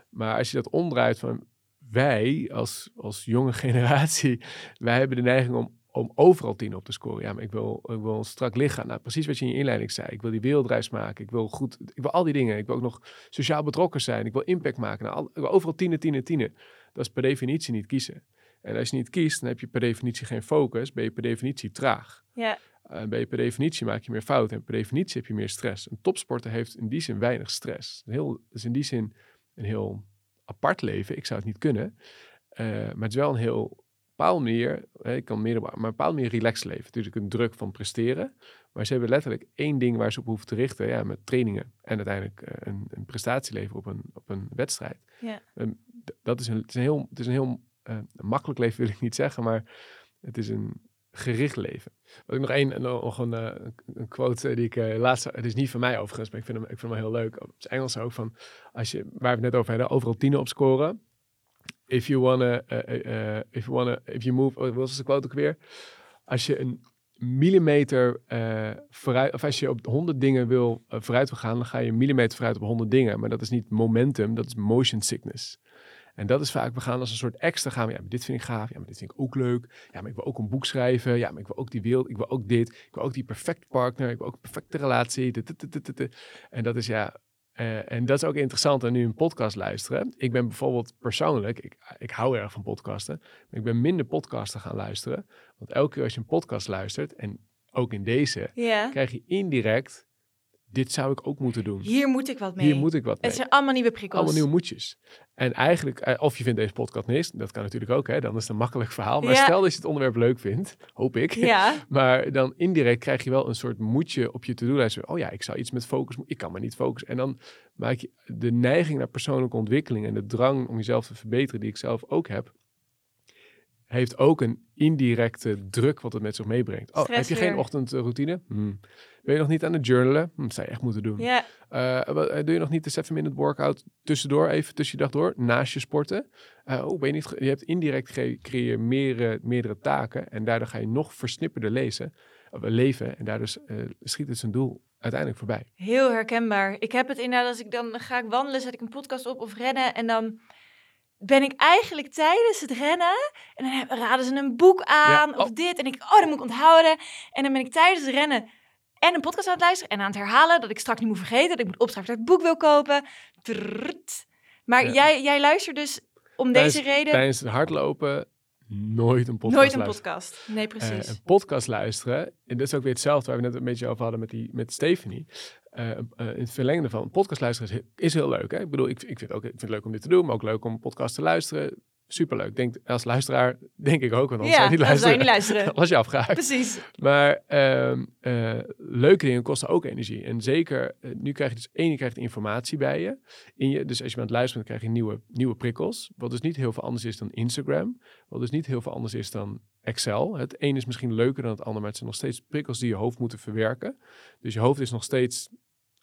Maar als je dat omdraait van wij als, als jonge generatie, wij hebben de neiging om, om overal tien op te scoren. Ja, maar ik wil, ik wil een strak lichaam. Nou, precies wat je in je inleiding zei. Ik wil die wereldreis maken. Ik wil goed, ik wil al die dingen. Ik wil ook nog sociaal betrokken zijn. Ik wil impact maken. Nou, al, ik wil overal tienen, tienen, tienen. Dat is per definitie niet kiezen. En als je niet kiest, dan heb je per definitie geen focus. Ben je per definitie traag. ja, Uh, ben je per definitie maak je meer fouten en per definitie heb je meer stress. Een topsporter heeft in die zin weinig stress. Een heel, dus in die zin een heel apart leven. Ik zou het niet kunnen. Uh, maar het is wel een heel bepaalde manier, ik kan meer, maar een bepaalde manier relaxed leven. Natuurlijk een druk van presteren. Maar ze hebben letterlijk één ding waar ze op hoeven te richten. Ja, met trainingen en uiteindelijk uh, een, een prestatie leveren op een, op een wedstrijd. Ja. Um, dat is een, het is een heel, het is een heel uh, makkelijk leven wil ik niet zeggen, maar het is een gericht leven. Wat ik nog één, nog een, uh, een quote die ik uh, laatst, het is niet van mij overigens, maar ik vind hem, ik vind hem heel leuk. Het is Engels ook van, als je, waar we het net over hadden, overal tienen op scoren. If you wanna, uh, if you wanna, if you move, wat was de quote ook weer? Als je een millimeter vooruit, of als je op 100 dingen wil vooruit wil gaan, dan ga je een millimeter vooruit op 100 dingen. Maar dat is niet momentum, dat is motion sickness. En dat is vaak, we gaan als een soort extra gaan. Ja, maar dit vind ik gaaf. Ja, maar dit vind ik ook leuk. Ja, maar ik wil ook een boek schrijven. Ja, maar ik wil ook die wereld. Ik wil ook dit. Ik wil ook die perfecte partner. Ik wil ook een perfecte relatie. En dat is ja. Uh, en dat is ook interessant aan nu een podcast luisteren. Ik ben bijvoorbeeld persoonlijk, ik, ik hou erg van podcasten, maar ik ben minder podcasten gaan luisteren. Want elke keer als je een podcast luistert, en ook in deze, krijg je indirect, dit zou ik ook moeten doen. Hier moet ik wat mee. Hier moet ik wat mee. Het zijn allemaal nieuwe prikkels. Allemaal nieuwe moedjes. En eigenlijk, of je vindt deze podcast niks, dat kan natuurlijk ook, hè, dan is het een makkelijk verhaal. Maar ja. stel dat je het onderwerp leuk vindt, hoop ik. Ja. Maar dan indirect krijg je wel een soort moedje op je to-do-lijst. Oh ja, ik zou iets met focus, ik kan maar niet focussen. En dan maak je de neiging naar persoonlijke ontwikkeling en de drang om jezelf te verbeteren, die ik zelf ook heb, heeft ook een indirecte druk wat het met zich meebrengt. Oh, Stress heb je weer. geen ochtendroutine? Hmm. Ben je nog niet aan het journalen? Hm, dat zou je echt moeten doen. Ja. Uh, doe je nog niet de 7-minute workout tussendoor, even tussen je dag door, naast je sporten? Uh, oh, ben je, niet je hebt indirect creëer meerdere, meerdere taken en daardoor ga je nog versnipperder lezen, of, leven en daardoor uh, schiet het zijn doel uiteindelijk voorbij. Heel herkenbaar. Ik heb het inderdaad, als ik dan ga ik wandelen, zet ik een podcast op of rennen en dan ben ik eigenlijk tijdens het rennen en dan raden ze een boek aan ja. oh. of dit en ik, oh, dat moet ik onthouden. En dan ben ik tijdens het rennen en een podcast aan het luisteren en aan het herhalen dat ik straks niet moet vergeten dat ik moet opschrijven dat ik het boek wil kopen. Trrrt. Maar ja. jij, jij luistert dus om tijdens, deze reden. Tijdens het hardlopen nooit een podcast. Nooit een luisteren. podcast. Nee, precies. Uh, een podcast luisteren. En dat is ook weer hetzelfde waar we net een beetje over hadden met, die, met Stephanie. Uh, uh, in het verlengde van podcast luisteren is, is heel leuk. Hè? Ik bedoel, ik, ik, vind ook, ik vind het leuk om dit te doen, maar ook leuk om podcast te luisteren. superleuk. Denk, als luisteraar denk ik ook, want anders Ja, zou je niet luisteren. je niet luisteren. was je afgehaakt. Precies. Maar ehm, eh, leuke dingen kosten ook energie. En zeker, nu krijg je dus één, je krijgt informatie bij je. In je. Dus als je aan het luisteren bent, krijg je nieuwe, nieuwe prikkels. Wat dus niet heel veel anders is dan Instagram. Wat dus niet heel veel anders is dan Excel. Het een is misschien leuker dan het ander, maar het zijn nog steeds prikkels die je hoofd moeten verwerken. Dus je hoofd is nog steeds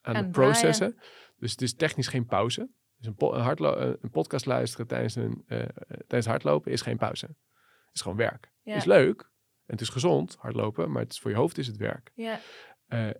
aan, het draaien. processen. Dus het is technisch geen pauze. Dus een, po- een, hardlo- eh, een podcast luisteren tijdens, een, eh, eh, tijdens hardlopen is geen pauze. Het is gewoon werk. Ja. Het is leuk en het is gezond, hardlopen, maar het is voor je hoofd is het werk. Ja.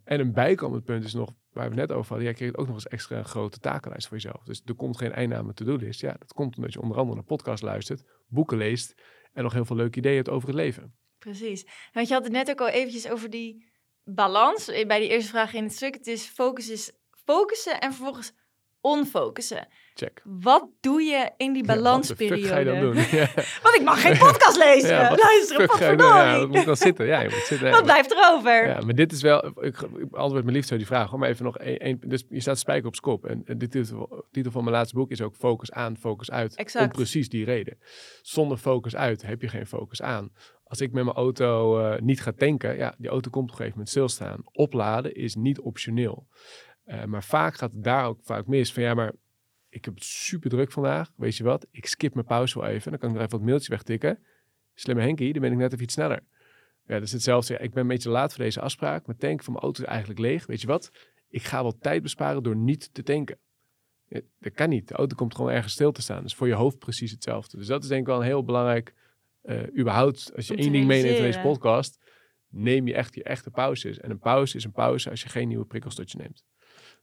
En een bijkomend punt is nog, waar we net over hadden, jij kreeg ook nog eens extra een grote takenlijst voor jezelf. Dus er komt geen einde aan mijn to-do-list. Ja, dat komt omdat je onder andere een podcast luistert, boeken leest en nog heel veel leuke ideeën hebt over het leven. Precies. Want je had het net ook al eventjes over die balans. Bij die eerste vraag in het stuk. Het is focus is focussen en vervolgens onfocussen. Check. Wat doe je in die Ja, wat balansperiode? ga je dan doen? Ja, Want ik mag geen podcast lezen. Ja, wat Luisteren? Ja, dat moet dan zitten. Ja, je moet zitten. Wat blijft er over? Ja, maar dit is wel, ik, ik antwoord mijn liefst zo die vraag, hoor, maar even nog één, dus je staat spijker op kop. En, en de titel, titel van mijn laatste boek is ook focus aan, focus uit. Exact. Om precies die reden. Zonder focus uit heb je geen focus aan. Als ik met mijn auto eh, niet ga tanken, ja, die auto komt op een gegeven moment stilstaan. Opladen is niet optioneel. Eh, maar vaak gaat het daar ook vaak mis van ja, maar ik heb het super druk vandaag. Weet je wat? Ik skip mijn pauze wel even. Dan kan ik nog even wat mailtjes wegtikken. Slimme Henkie, dan ben ik net even iets sneller. Ja, dat is hetzelfde. Ja, ik ben een beetje laat voor deze afspraak. Mijn tank van mijn auto is eigenlijk leeg. Weet je wat? Ik ga wel tijd besparen door niet te tanken. Dat kan niet. De auto komt gewoon ergens stil te staan. Dus voor je hoofd precies hetzelfde. Dus dat is denk ik wel een heel belangrijk, eh, überhaupt, als je één ding meeneemt van deze podcast, neem je echt je echte pauzes. En een pauze is een pauze als je geen nieuwe prikkels tot je neemt.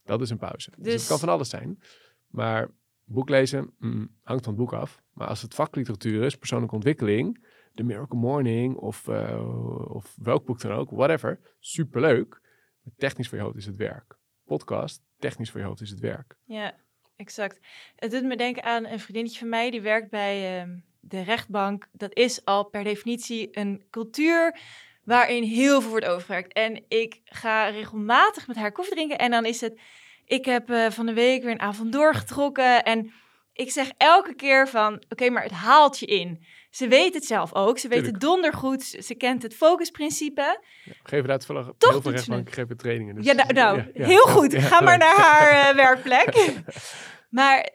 Dat is een pauze. Dus, Dus- het kan van alles zijn. Maar boek lezen mm, hangt van het boek af. Maar als het vakliteratuur is, persoonlijke ontwikkeling, The Miracle Morning of, eh, of welk boek dan ook, whatever, superleuk. Maar technisch voor je hoofd is het werk. Podcast, technisch voor je hoofd is het werk. Ja, exact. Het doet me denken aan een vriendinnetje van mij die werkt bij ehm, de rechtbank. Dat is al per definitie een cultuur waarin heel veel wordt overgewerkt. En ik ga regelmatig met haar koffie drinken en dan is het... Ik heb eh, van de week weer een avond doorgetrokken en ik zeg elke keer van... Oké, maar het haalt je in. Ze weet het zelf ook. Ze weet het dondergoed. Ze ze kent het focusprincipe. Geef daar toevallig Toch heel veel rechtbanken geven trainingen. Dus, Ja, nou, nou, ja, ja. heel goed. Ja, Ga maar naar haar eh, werkplek. maar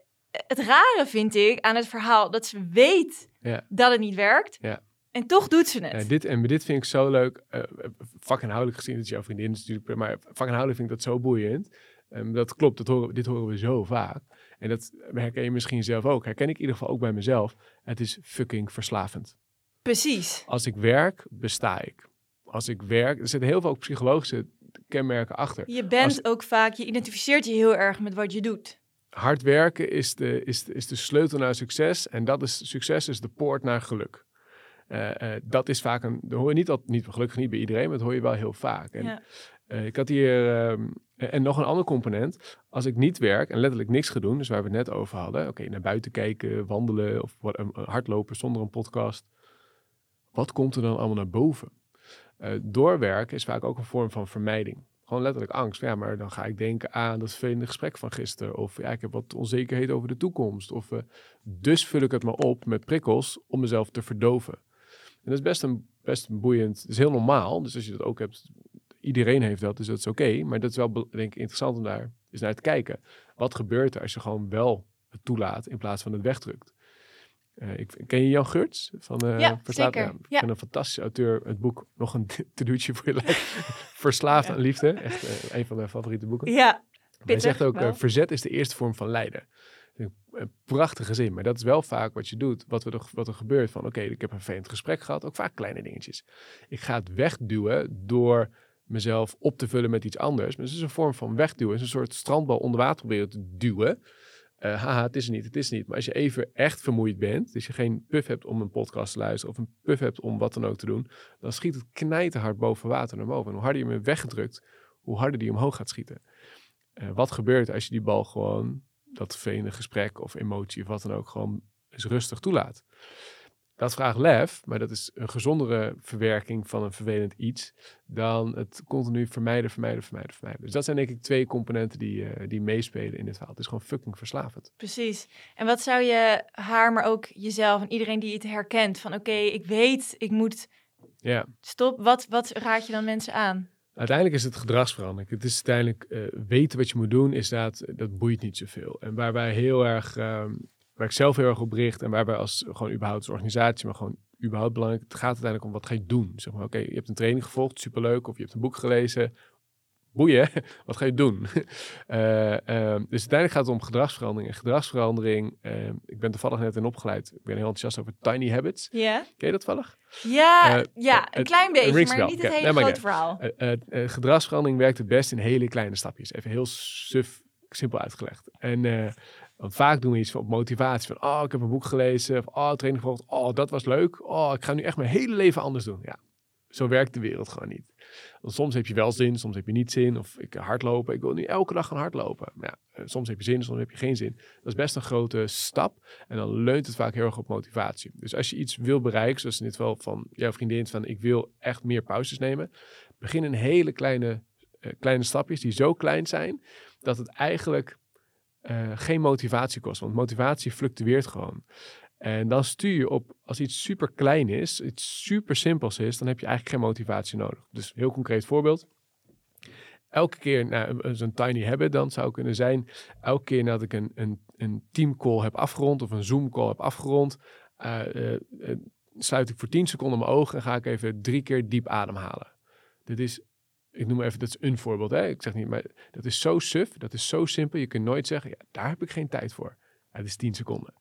het rare vind ik aan het verhaal dat ze weet Ja. dat het niet werkt. Ja. En toch doet ze het. Ja, dit, en dit vind ik zo leuk. eh vakinhoudelijk gezien, dat is jouw vriendin is natuurlijk, maar vakinhoudelijk vind ik dat zo boeiend. Ehm, dat klopt, dat horen, dit horen we zo vaak. En dat herken je misschien zelf ook. Herken ik in ieder geval ook bij mezelf. Het is fucking verslavend. Precies. Als ik werk, besta ik. Als ik werk, er zitten heel veel ook psychologische kenmerken achter. Je bent Als- ook vaak, je identificeert je heel erg met wat je doet. Hard werken is de, is, de, is de sleutel naar succes. En dat is, succes is de poort naar geluk. Eh, eh, dat is vaak een, dat hoor je niet, al, niet gelukkig niet bij iedereen, maar dat hoor je wel heel vaak. En, Ja. eh, ik had hier, ehm, en nog een ander component. Als ik niet werk en letterlijk niks ga doen, dus waar we het net over hadden. Oké, naar buiten kijken, wandelen of wat, hardlopen zonder een podcast. Wat komt er dan allemaal naar boven? Doorwerken is vaak ook een vorm van vermijding. Gewoon letterlijk angst. Ja, maar dan ga ik denken aan dat vervelende gesprek van gisteren. Of ja, ik heb wat onzekerheid over de toekomst. Of eh, dus vul ik het maar op met prikkels om mezelf te verdoven. En dat is best een, best boeiend. Het is heel normaal. Dus als je dat ook hebt, iedereen heeft dat, dus dat is oké. Maar dat is wel denk ik interessant om daar eens naar te kijken. Wat gebeurt er als je gewoon wel het toelaat in plaats van het wegdrukt? Eh, ik, ken je Jan Geurts? Van, eh, Ja, Verslaafd- zeker. Ja. een fantastische auteur. Het boek, nog een to-do'tje voor je lijf. Verslaafd Ja. aan liefde. Echt eh, een van mijn favoriete boeken. Ja, Hij zegt ook, verzet is de eerste vorm van lijden. Een, prachtige zin, maar dat is wel vaak wat je doet. Wat, er, wat er gebeurt van, oké, ik heb een vervelend gesprek gehad. Ook vaak kleine dingetjes. Ik ga het wegduwen door mezelf op te vullen met iets anders. Maar het is een vorm van wegduwen. Het is een soort strandbal onder water proberen te duwen. Eh, haha, het is er niet, het is er niet. Maar als je even echt vermoeid bent, dus je geen puff hebt om een podcast te luisteren of een puff hebt om wat dan ook te doen, dan schiet het knijterhard boven water naar boven. En hoe harder je hem weggedrukt, hoe harder die omhoog gaat schieten. Eh, wat gebeurt als je die bal gewoon, dat vervelende gesprek of emotie of wat dan ook, gewoon eens rustig toelaat? Dat vraagt lef, maar dat is een gezondere verwerking van een vervelend iets dan het continu vermijden, vermijden, vermijden, vermijden. Dus dat zijn denk ik twee componenten die, uh, die meespelen in dit verhaal. Het is gewoon fucking verslavend. Precies. En wat zou je haar, maar ook jezelf en iedereen die het herkent van oké, ik weet, ik moet ja. stop. Wat, wat raad je dan mensen aan? Uiteindelijk is het gedragsverandering. Het is uiteindelijk uh, weten wat je moet doen, is dat, dat boeit niet zoveel. En waar wij heel erg ehm, waar ik zelf heel erg op richt en waarbij als gewoon überhaupt als organisatie, maar gewoon überhaupt belangrijk, het gaat uiteindelijk om wat ga je doen. Zeg maar, oké, je hebt een training gevolgd, superleuk, of je hebt een boek gelezen, boeien, wat ga je doen? uh, dus uiteindelijk gaat het om gedragsverandering. En gedragsverandering, uh, ik ben toevallig net in opgeleid. Ik ben heel enthousiast over tiny habits. Ja. Ken je dat toevallig? Ja, ja een klein beetje, maar niet het hele grote verhaal. gedragsverandering werkt het best in hele kleine stapjes. Even heel suf, simpel uitgelegd. En want vaak doen we iets op motivatie. Van, oh, ik heb een boek gelezen. Of, oh, training gevolgd. Oh, dat was leuk. Oh, ik ga nu echt mijn hele leven anders doen. Ja, zo werkt de wereld gewoon niet. Want soms heb je wel zin, soms heb je niet zin. Of ik hardlopen. Ik wil nu elke dag gaan hardlopen. Maar ja, eh, soms heb je zin, soms heb je geen zin. Dat is best een grote stap. En dan leunt het vaak heel erg op motivatie. Dus als je iets wil bereiken, zoals in dit geval van jouw vriendin, van ik wil echt meer pauzes nemen. Begin in hele kleine, uh, kleine stapjes die zo klein zijn dat het eigenlijk uh, geen motivatie kost. Want motivatie fluctueert gewoon. En dan stuur je op, als iets super klein is, iets super simpels is, dan heb je eigenlijk geen motivatie nodig. Dus heel concreet voorbeeld. Elke keer, nou, zo'n tiny habit dan zou kunnen zijn, elke keer nadat ik een, een, een team call heb afgerond of een Zoom call heb afgerond, sluit ik voor 10 seconden mijn ogen en ga ik even drie keer diep ademhalen. Dit is ik noem even, dat is een voorbeeld. Hè? Ik zeg niet, maar dat is zo suf, dat is zo simpel. Je kunt nooit zeggen, ja, daar heb ik geen tijd voor. het is 10 seconden.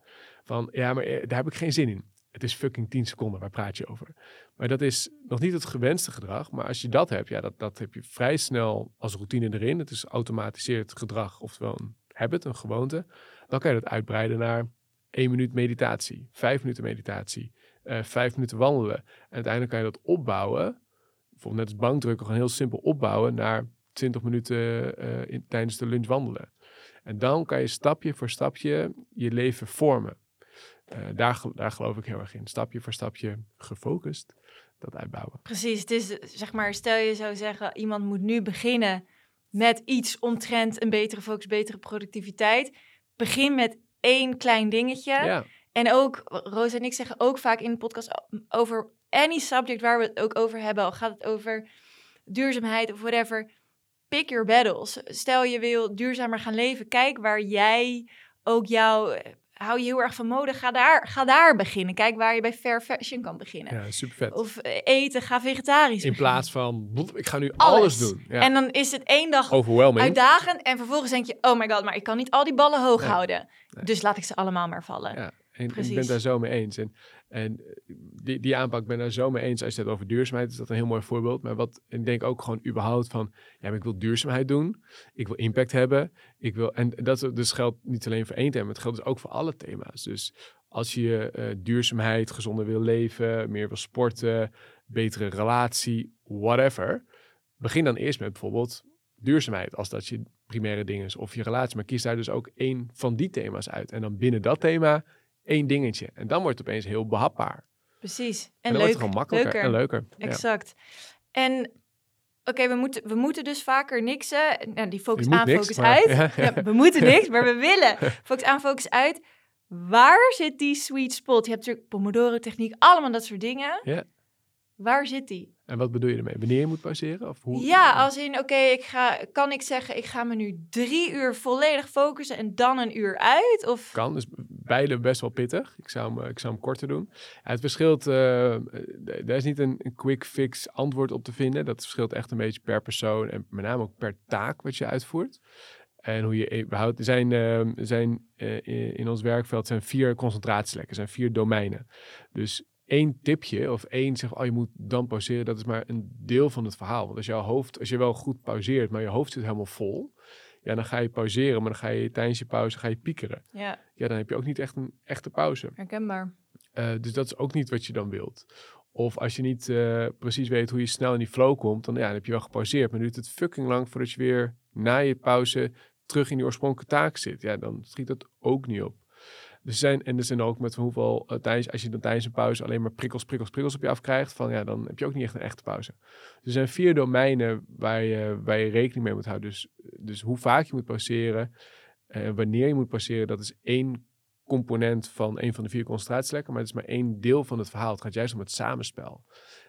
Van, ja, maar eh, daar heb ik geen zin in. Het is fucking 10 seconden, waar praat je over? Maar dat is nog niet het gewenste gedrag. Maar als je dat hebt, ja, dat, dat heb je vrij snel als routine erin. Het is automatiseerd gedrag, oftewel een habit, een gewoonte. Dan kan je dat uitbreiden naar 1 minuut meditatie, 5 minuten meditatie, eh, 5 minuten wandelen. En uiteindelijk kan je dat opbouwen bijvoorbeeld net als bankdrukken, gewoon heel simpel opbouwen naar 20 minuten uh, in, tijdens de lunch wandelen. En dan kan je stapje voor stapje je leven vormen. Uh, daar, daar geloof ik heel erg in. Stapje voor stapje gefocust dat uitbouwen. Precies, het is zeg maar, stel je zou zeggen, iemand moet nu beginnen met iets omtrent een betere focus, betere productiviteit. Begin met één klein dingetje. Ja. En ook, Roos en ik zeggen ook vaak in de podcast over any subject waar we het ook over hebben, al gaat het over duurzaamheid of whatever, pick your battles. Stel je wil duurzamer gaan leven, kijk waar jij ook jouw hou je heel erg van mode, ga daar, ga daar beginnen. Kijk waar je bij fair fashion kan beginnen. Ja, super vet. Of eh, eten, ga vegetarisch In plaats van, ik ga nu alles, doen. Ja. En dan is het één dag uitdagend en vervolgens denk je, oh my god, maar ik kan niet al die ballen hoog houden. Dus laat ik ze allemaal maar vallen. Ja. En, en, ik ben daar zo mee eens. En, en die, die aanpak ben daar zo mee eens. Als je het over duurzaamheid is dat een heel mooi voorbeeld. Maar wat ik denk ook gewoon überhaupt van, ja, ik wil duurzaamheid doen. Ik wil impact hebben. Ik wil, en dat dus geldt niet alleen voor één thema, het geldt dus ook voor alle thema's. Dus als je uh, duurzaamheid, gezonder wil leven, meer wil sporten, betere relatie, whatever. Begin dan eerst met bijvoorbeeld duurzaamheid, als dat je primaire ding is, of je relatie. Maar kies daar dus ook één van die thema's uit. En dan binnen dat thema één dingetje. En dan wordt het opeens heel behapbaar. Precies. En, en leuk, wordt het gewoon makkelijker leuker. en leuker. Exact. En oké, we, moeten, we moeten dus vaker niksen. Nou, die focus aan, focus uit. Ja, we moeten niks, maar we willen. Focus aan, focus uit. Waar zit die sweet spot? Je hebt natuurlijk Pomodoro-techniek, allemaal dat soort dingen. Ja. Waar zit die? En wat bedoel je ermee? Wanneer je moet pauzeren? Of hoe? Ja, als in, oké, ik ga, kan ik zeggen, ik ga me nu drie uur volledig focussen en dan een uur uit? Of? Kan, dus beide best wel pittig. Ik zou hem, ik zou hem korter doen. het verschilt, uh, er is niet een, een, quick fix antwoord op te vinden. Dat verschilt echt een beetje per persoon en met name ook per taak wat je uitvoert. En hoe je überhaupt, er zijn, uh, zijn uh, in ons werkveld zijn vier concentratielekken, zijn vier domeinen. Dus één tipje of één zeg, oh je moet dan pauzeren, dat is maar een deel van het verhaal. Want als jouw hoofd, als je wel goed pauzeert, maar je hoofd zit helemaal vol, ja, dan ga je pauzeren, maar dan ga je tijdens je pauze ga je piekeren. Ja. ja, dan heb je ook niet echt een echte pauze. Herkenbaar. Uh, dus dat is ook niet wat je dan wilt. Of als je niet uh, precies weet hoe je snel in die flow komt, dan, ja, dan heb je wel gepauzeerd. Maar nu duurt het fucking lang voordat je weer na je pauze terug in die oorspronkelijke taak zit. Ja, dan schiet dat ook niet op. Dus zijn, en er zijn ook met hoeveel, uh, tijdens, als je dan tijdens een pauze alleen maar prikkels, prikkels, prikkels op je afkrijgt, van ja, dan heb je ook niet echt een echte pauze. Dus er zijn vier domeinen waar je, waar je rekening mee moet houden. Dus, dus hoe vaak je moet pauzeren, uh, wanneer je moet pauzeren, dat is één component van een van de vier concentratielekken, maar het is maar één deel van het verhaal. Het gaat juist om het samenspel.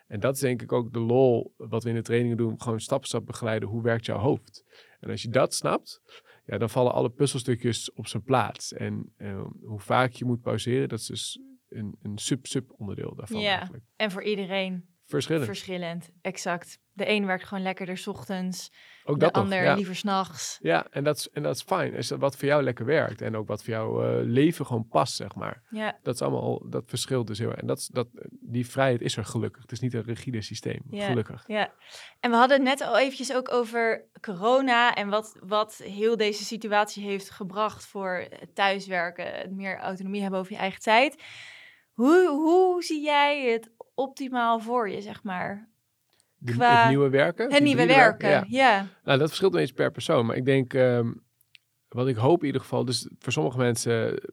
En dat is denk ik ook de lol wat we in de trainingen doen. Gewoon stap voor stap begeleiden. Hoe werkt jouw hoofd? En als je dat snapt, ja, dan vallen alle puzzelstukjes op zijn plaats. En uh, hoe vaak je moet pauzeren, dat is dus een, een sub-sub onderdeel daarvan. Ja, eigenlijk. en voor iedereen Verschillend. verschillend. Exact. De een werkt gewoon lekkerder 's ochtends, ook de nog, ander ja. liever s'nachts. Ja, en dat is, en dat is fijn. Is dat wat voor jou lekker werkt. En ook wat voor jouw eh, leven gewoon past, zeg maar. Ja, Dat is allemaal, dat verschilt dus heel erg. En dat, is- dat, die vrijheid is er gelukkig. Het is niet een rigide systeem, Ja. gelukkig. ja. En we hadden het net al eventjes ook over corona en wat, wat heel deze situatie heeft gebracht voor thuiswerken, het meer autonomie hebben over je eigen tijd. Hoe, hoe zie jij het optimaal voor je, zeg maar? De- Qua- het nieuwe werken. Het nieuwe hybride werken, ja. ja. Nou, dat verschilt een beetje per persoon. Maar ik denk, ehm, wat ik hoop in ieder geval, dus voor sommige mensen eh,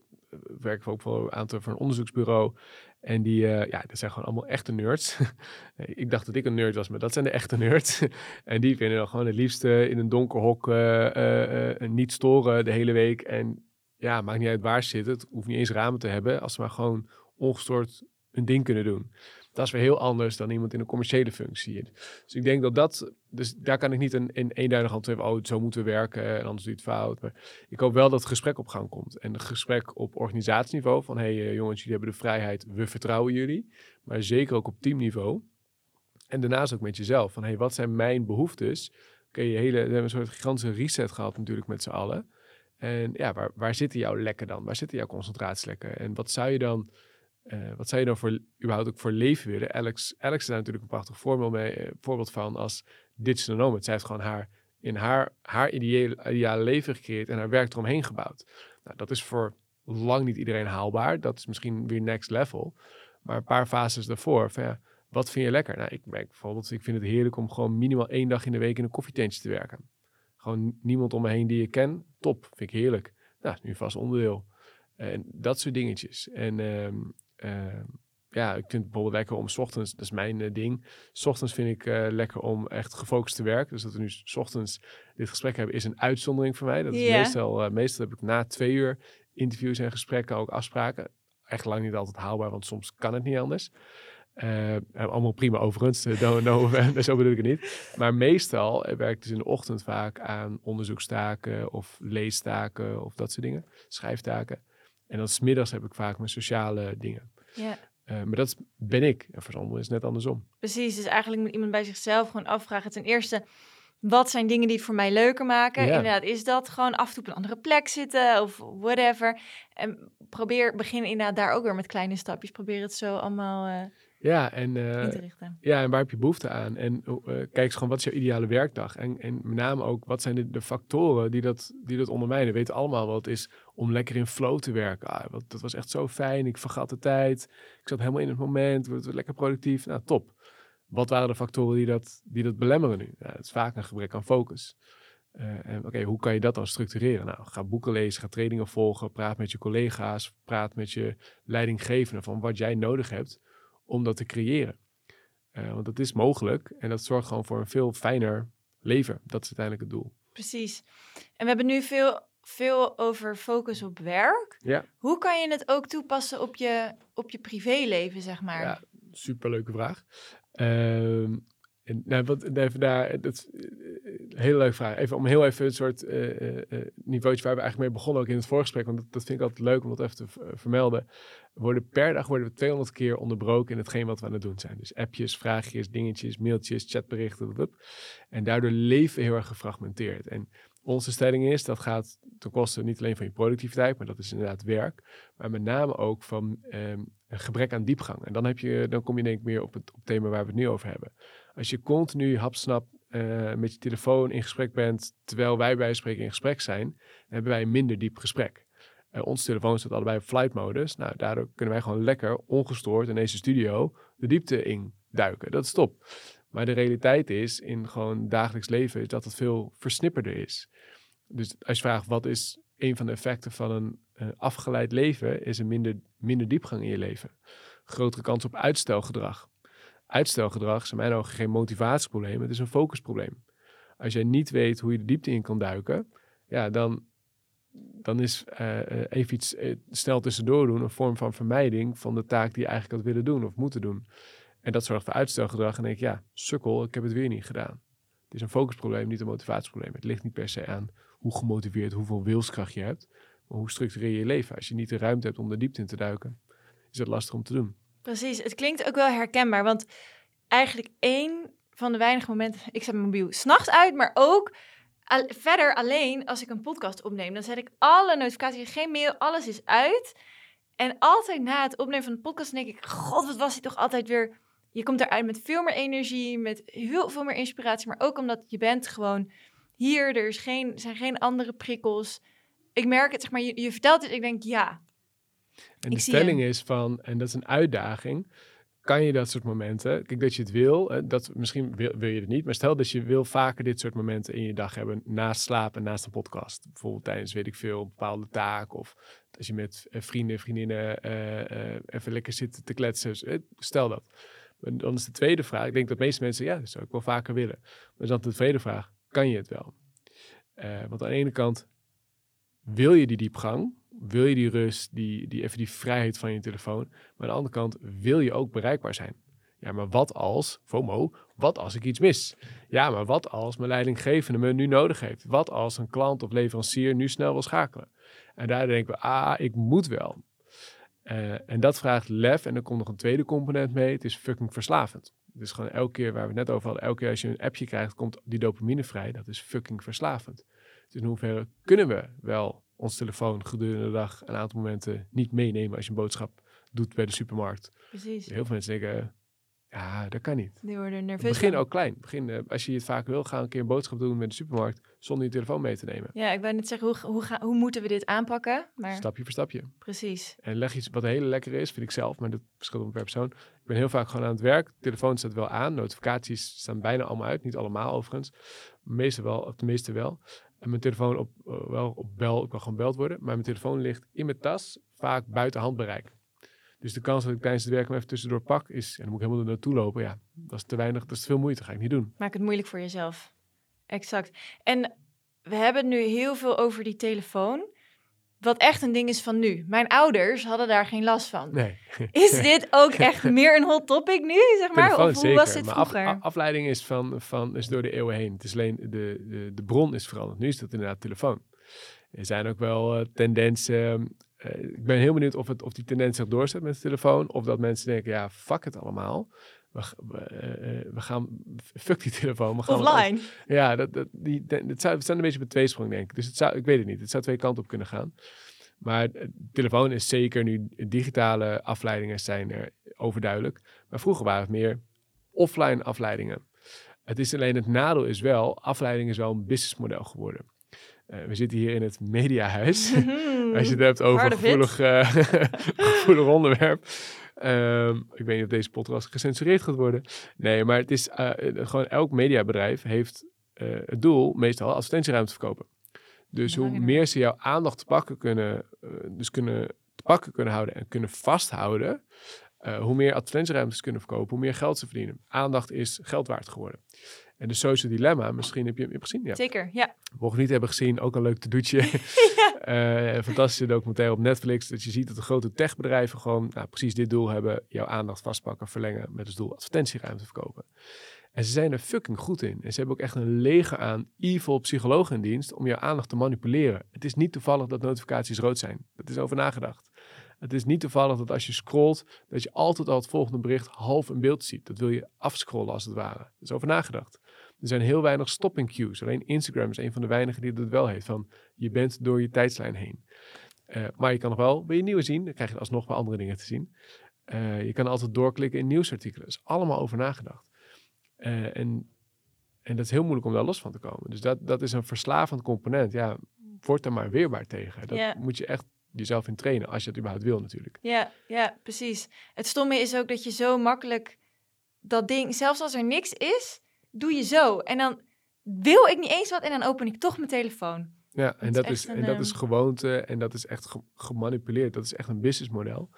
werken we ook voor een aantal voor een onderzoeksbureau. En die, eh, ja, dat zijn gewoon allemaal echte nerds. ik dacht dat ik een nerd was, maar dat zijn de echte nerds. en die vinden dan gewoon het liefste in een donker hok eh, niet storen de hele week. En ja, maakt niet uit waar ze zitten. Het hoeft niet eens ramen te hebben, als ze maar gewoon ongestoord hun ding kunnen doen. Dat is weer heel anders dan iemand in een commerciële functie. Dus ik denk dat dat, dus daar kan ik niet een, een eenduidig antwoord hebben, oh, zo moeten we werken en anders doe je het fout. Maar ik hoop wel dat het gesprek op gang komt. En het gesprek op organisatieniveau van, hé hey, eh, jongens, jullie hebben de vrijheid, we vertrouwen jullie. Maar zeker ook op teamniveau. En daarnaast ook met jezelf, van, hé, hey, wat zijn mijn behoeftes? Oké, je hele, we hebben een soort gigantische reset gehad natuurlijk met z'n allen. En ja, waar, waar zitten jouw lekken dan? Waar zitten jouw concentratielekken? En wat zou je dan, eh, wat zou je dan voor, überhaupt ook voor leven willen? Alex, Alex is daar natuurlijk een prachtig voorbeeld, mee, eh, voorbeeld van als digital nomad. Zij heeft gewoon haar, in haar, haar ideale, leven gecreëerd en haar werk eromheen gebouwd. Nou, dat is voor lang niet iedereen haalbaar. Dat is misschien weer next level. Maar een paar fases daarvoor, wat vind je lekker? Nou, ik merk bijvoorbeeld, ik vind het heerlijk om gewoon minimaal één dag in de week in een koffietentje te werken. Gewoon niemand om me heen die je ken. Top, vind ik heerlijk. Nou, nu vast onderdeel. En dat soort dingetjes. En ehm, ja, ik vind het bijvoorbeeld lekker om 's ochtends, dat is mijn eh, ding. 's ochtends vind ik eh, lekker om echt gefocust te werken. Dus dat we nu 's ochtends dit gesprek hebben, is een uitzondering voor mij. Dat is meestal, eh, meestal heb ik na twee uur interviews en gesprekken ook afspraken. Echt lang niet altijd haalbaar, want soms kan het niet anders. Eh, allemaal prima overigens, eh, no, no, zo bedoel ik het niet. Maar meestal eh, werk ik dus in de ochtend vaak aan onderzoekstaken of leestaken of dat soort dingen, schrijftaken. En dan smiddags heb ik vaak mijn sociale dingen. Ja. Eh, maar dat ben ik. En voor sommigen is het net andersom. Precies, dus eigenlijk moet iemand bij zichzelf gewoon afvragen. Ten eerste, wat zijn dingen die het voor mij leuker maken? Ja. Inderdaad, is dat gewoon af en toe op een andere plek zitten of whatever. En probeer, begin inderdaad daar ook weer met kleine stapjes. Probeer het zo allemaal eh, Ja, en, eh, in te richten. ja, en waar heb je behoefte aan? En eh, kijk eens gewoon, wat is jouw ideale werkdag? En, en met name ook, wat zijn de, de factoren die dat, die dat ondermijnen? We weten allemaal wat het is om lekker in flow te werken. Ah, wat, dat was echt zo fijn, ik vergat de tijd. Ik zat helemaal in het moment, was lekker productief. Nou, top. Wat waren de factoren die dat, die dat belemmeren nu? Het is vaak een gebrek aan focus. Eh, en Oké, hoe kan je dat dan structureren? Nou, ga boeken lezen, ga trainingen volgen, praat met je collega's, praat met je leidinggevende van wat jij nodig hebt om dat te creëren. Eh, want dat is mogelijk en dat zorgt gewoon voor een veel fijner leven. Dat is uiteindelijk het doel. Precies. En we hebben nu veel, veel over focus op werk. Ja. Hoe kan je het ook toepassen op je, op je privéleven, zeg maar? Ja, superleuke vraag. Ehm, en, nou, wat, even daar, dat eh, een hele leuke vraag. Even om heel even een soort eh, niveautje waar we eigenlijk mee begonnen ook in het voorgesprek. Want dat, dat vind ik altijd leuk om dat even te vermelden. We worden per dag worden we 200 keer onderbroken in hetgeen wat we aan het doen zijn. Dus appjes, vraagjes, dingetjes, mailtjes, chatberichten. En daardoor leven we heel erg gefragmenteerd. En onze stelling is, dat gaat ten koste niet alleen van je productiviteit, maar dat is inderdaad werk. Maar met name ook van ehm, een gebrek aan diepgang. En dan, heb je, dan kom je denk ik meer op het, op thema waar we het nu over hebben. Als je continu hapsnap eh, met je telefoon in gesprek bent, terwijl wij bij spreken in gesprek zijn, hebben wij een minder diep gesprek. Eh onze telefoon staat allebei op flight modus. Nou, daardoor kunnen wij gewoon lekker ongestoord in deze studio de diepte in duiken. Dat is top. Maar de realiteit is, in gewoon dagelijks leven, is dat het veel versnipperder is. Dus als je vraagt, wat is een van de effecten van een uh, afgeleid leven is een minder, minder diepgang in je leven. Grotere kans op uitstelgedrag. Uitstelgedrag is in mijn ogen geen motivatieprobleem, het is een focusprobleem. Als jij niet weet hoe je de diepte in kan duiken, ja, dan, dan is uh, even iets snel tussendoor doen een vorm van vermijding van de taak die je eigenlijk had willen doen of moeten doen. En dat zorgt voor uitstelgedrag. En denk ik, ja, sukkel, ik heb het weer niet gedaan. Het is een focusprobleem, niet een motivatieprobleem. Het ligt niet per se aan hoe gemotiveerd, hoeveel wilskracht je hebt. Maar hoe structureer je je leven? Als je niet de ruimte hebt om de diepte in te duiken, is het lastig om te doen. Precies, het klinkt ook wel herkenbaar. Want eigenlijk één van de weinige momenten, ik zet mijn mobiel s'nachts uit, maar ook verder alleen als ik een podcast opneem. Dan zet ik alle notificaties, geen mail, alles is uit. En altijd na het opnemen van de podcast denk ik, god, wat was hij toch altijd weer je komt eruit met veel meer energie, met heel veel meer inspiratie, maar ook omdat je bent gewoon hier, er is geen, zijn geen andere prikkels. Ik merk het, zeg maar, je, je vertelt het, ik denk ja. En de stelling is van, en dat is een uitdaging, kan je dat soort momenten, kijk dat je het wil, dat misschien wil, wil je het niet, maar stel dat je wil vaker dit soort momenten in je dag hebben, naast slapen en naast een podcast. Bijvoorbeeld tijdens, weet ik veel, een bepaalde taak of als je met eh, vrienden, vriendinnen uh, uh, even lekker zit te kletsen. Stel dat. Dan is de tweede vraag, ik denk dat de meeste mensen, ja, dat zou ik wel vaker willen. Maar dan de tweede vraag, kan je het wel? Uh, want aan de ene kant, wil je die diepgang? Wil je die rust, die, die, even die vrijheid van je telefoon? Maar aan de andere kant, wil je ook bereikbaar zijn? Ja, maar wat als, FOMO, wat als ik iets mis? Ja, maar wat als mijn leidinggevende me nu nodig heeft? Wat als een klant of leverancier nu snel wil schakelen? En daar denken we, ah, ik moet wel. Uh, en dat vraagt lef. En er komt nog een tweede component mee. Het is fucking verslavend. Dus gewoon elke keer waar we het net over hadden, elke keer als je een appje krijgt, komt die dopamine vrij. Dat is fucking verslavend. Dus in hoeverre kunnen we wel ons telefoon gedurende de dag een aantal momenten niet meenemen als je een boodschap doet bij de supermarkt. Precies. Heel veel mensen denken, ja, dat kan niet. Die worden nerveus. Begin ook klein. Begin, uh, als je het vaak wil, ga een keer een boodschap doen met de supermarkt zonder je telefoon mee te nemen. Ja, ik wou net zeggen, hoe, hoe, ga, hoe moeten we dit aanpakken? Maar... Stapje voor stapje. Precies. En leg iets wat heel lekker is, vind ik zelf, maar dat verschilt per persoon. Ik ben heel vaak gewoon aan het werk. De telefoon staat wel aan. Notificaties staan bijna allemaal uit. Niet allemaal overigens. Meestal wel, of de meeste wel. En mijn telefoon op, uh, wel op bel, ik kan gewoon beld worden. Maar mijn telefoon ligt in mijn tas, vaak buiten handbereik. Dus de kans dat ik tijdens het werk even tussendoor pak is, en dan moet ik helemaal er naartoe lopen, ja, dat is te weinig, dat is te veel moeite, dat ga ik niet doen. Maak het moeilijk voor jezelf. Exact. En we hebben het nu heel veel over die telefoon, wat echt een ding is van nu. Mijn ouders hadden daar geen last van. Nee. Is dit ook echt meer een hot topic nu, zeg maar? Telefoon, of hoe was dit vroeger? af, afleiding is, van, van, is door de eeuwen heen. Het is alleen de, de, de bron is veranderd. Nu is dat inderdaad telefoon. Er zijn ook wel uh, tendensen uh, ik ben heel benieuwd of, het, of die tendens zich doorzet met de telefoon. Of dat mensen denken, ja, fuck het allemaal. We, we, uh, we gaan, fuck die telefoon. We gaan Offline. ja, dat, dat, die, dat zou, we staan een beetje op een tweesprong, denk ik. Dus het zou, ik weet het niet. Het zou twee kanten op kunnen gaan. Maar de telefoon is zeker nu, digitale afleidingen zijn er overduidelijk. Maar vroeger waren het meer offline afleidingen. Het is alleen het nadeel is wel, afleiding is wel een businessmodel geworden. Uh, we zitten hier in het mediahuis. Mm, Als je het hebt over een gevoelig, uh, gevoelig onderwerp. Um, ik weet niet of deze podcast gecensureerd gaat worden. Nee, maar het is uh, gewoon elk mediabedrijf heeft het doel meestal advertentieruimte verkopen. Dus hoe meer ze jouw aandacht te pakken kunnen, dus kunnen te pakken kunnen houden en kunnen vasthouden, hoe meer advertentieruimtes kunnen verkopen, hoe meer geld ze verdienen. Aandacht is geld waard geworden. En de Social Dilemma, misschien heb je hem gezien. Ja. Zeker, ja. Mocht niet hebben gezien, ook een leuk te doetje. ja. uh, fantastische documentaire op Netflix. Dat je ziet dat de grote techbedrijven gewoon nou, precies dit doel hebben. Jouw aandacht vastpakken, verlengen met als doel advertentieruimte verkopen. En ze zijn er fucking goed in. En ze hebben ook echt een leger aan evil psychologen in dienst om jouw aandacht te manipuleren. Het is niet toevallig dat notificaties rood zijn. Dat is over nagedacht. Het is niet toevallig dat als je scrolt, dat je altijd al het volgende bericht half in beeld ziet. Dat wil je afscrollen als het ware. Dat is over nagedacht. Er zijn heel weinig stopping cues. Alleen Instagram is een van de weinigen die dat wel heeft. Van je bent door je tijdslijn heen. Uh, maar je kan nog wel weer nieuwe zien. Dan krijg je alsnog wel andere dingen te zien. Uh, je kan altijd doorklikken in nieuwsartikelen. Dat is allemaal over nagedacht. Uh, en, en dat is heel moeilijk om daar los van te komen. Dus dat, dat is een verslavend component. Ja, word er maar weerbaar tegen. Dat yeah. moet je echt jezelf in trainen, als je het überhaupt wil natuurlijk. Ja, ja, precies. Het stomme is ook dat je zo makkelijk dat ding, zelfs als er niks is, doe je zo. En dan wil ik niet eens wat en dan open ik toch mijn telefoon. Ja, en is dat is, een, en dat is ehm, gewoonte en dat is echt ge- gemanipuleerd. Dat is echt een businessmodel.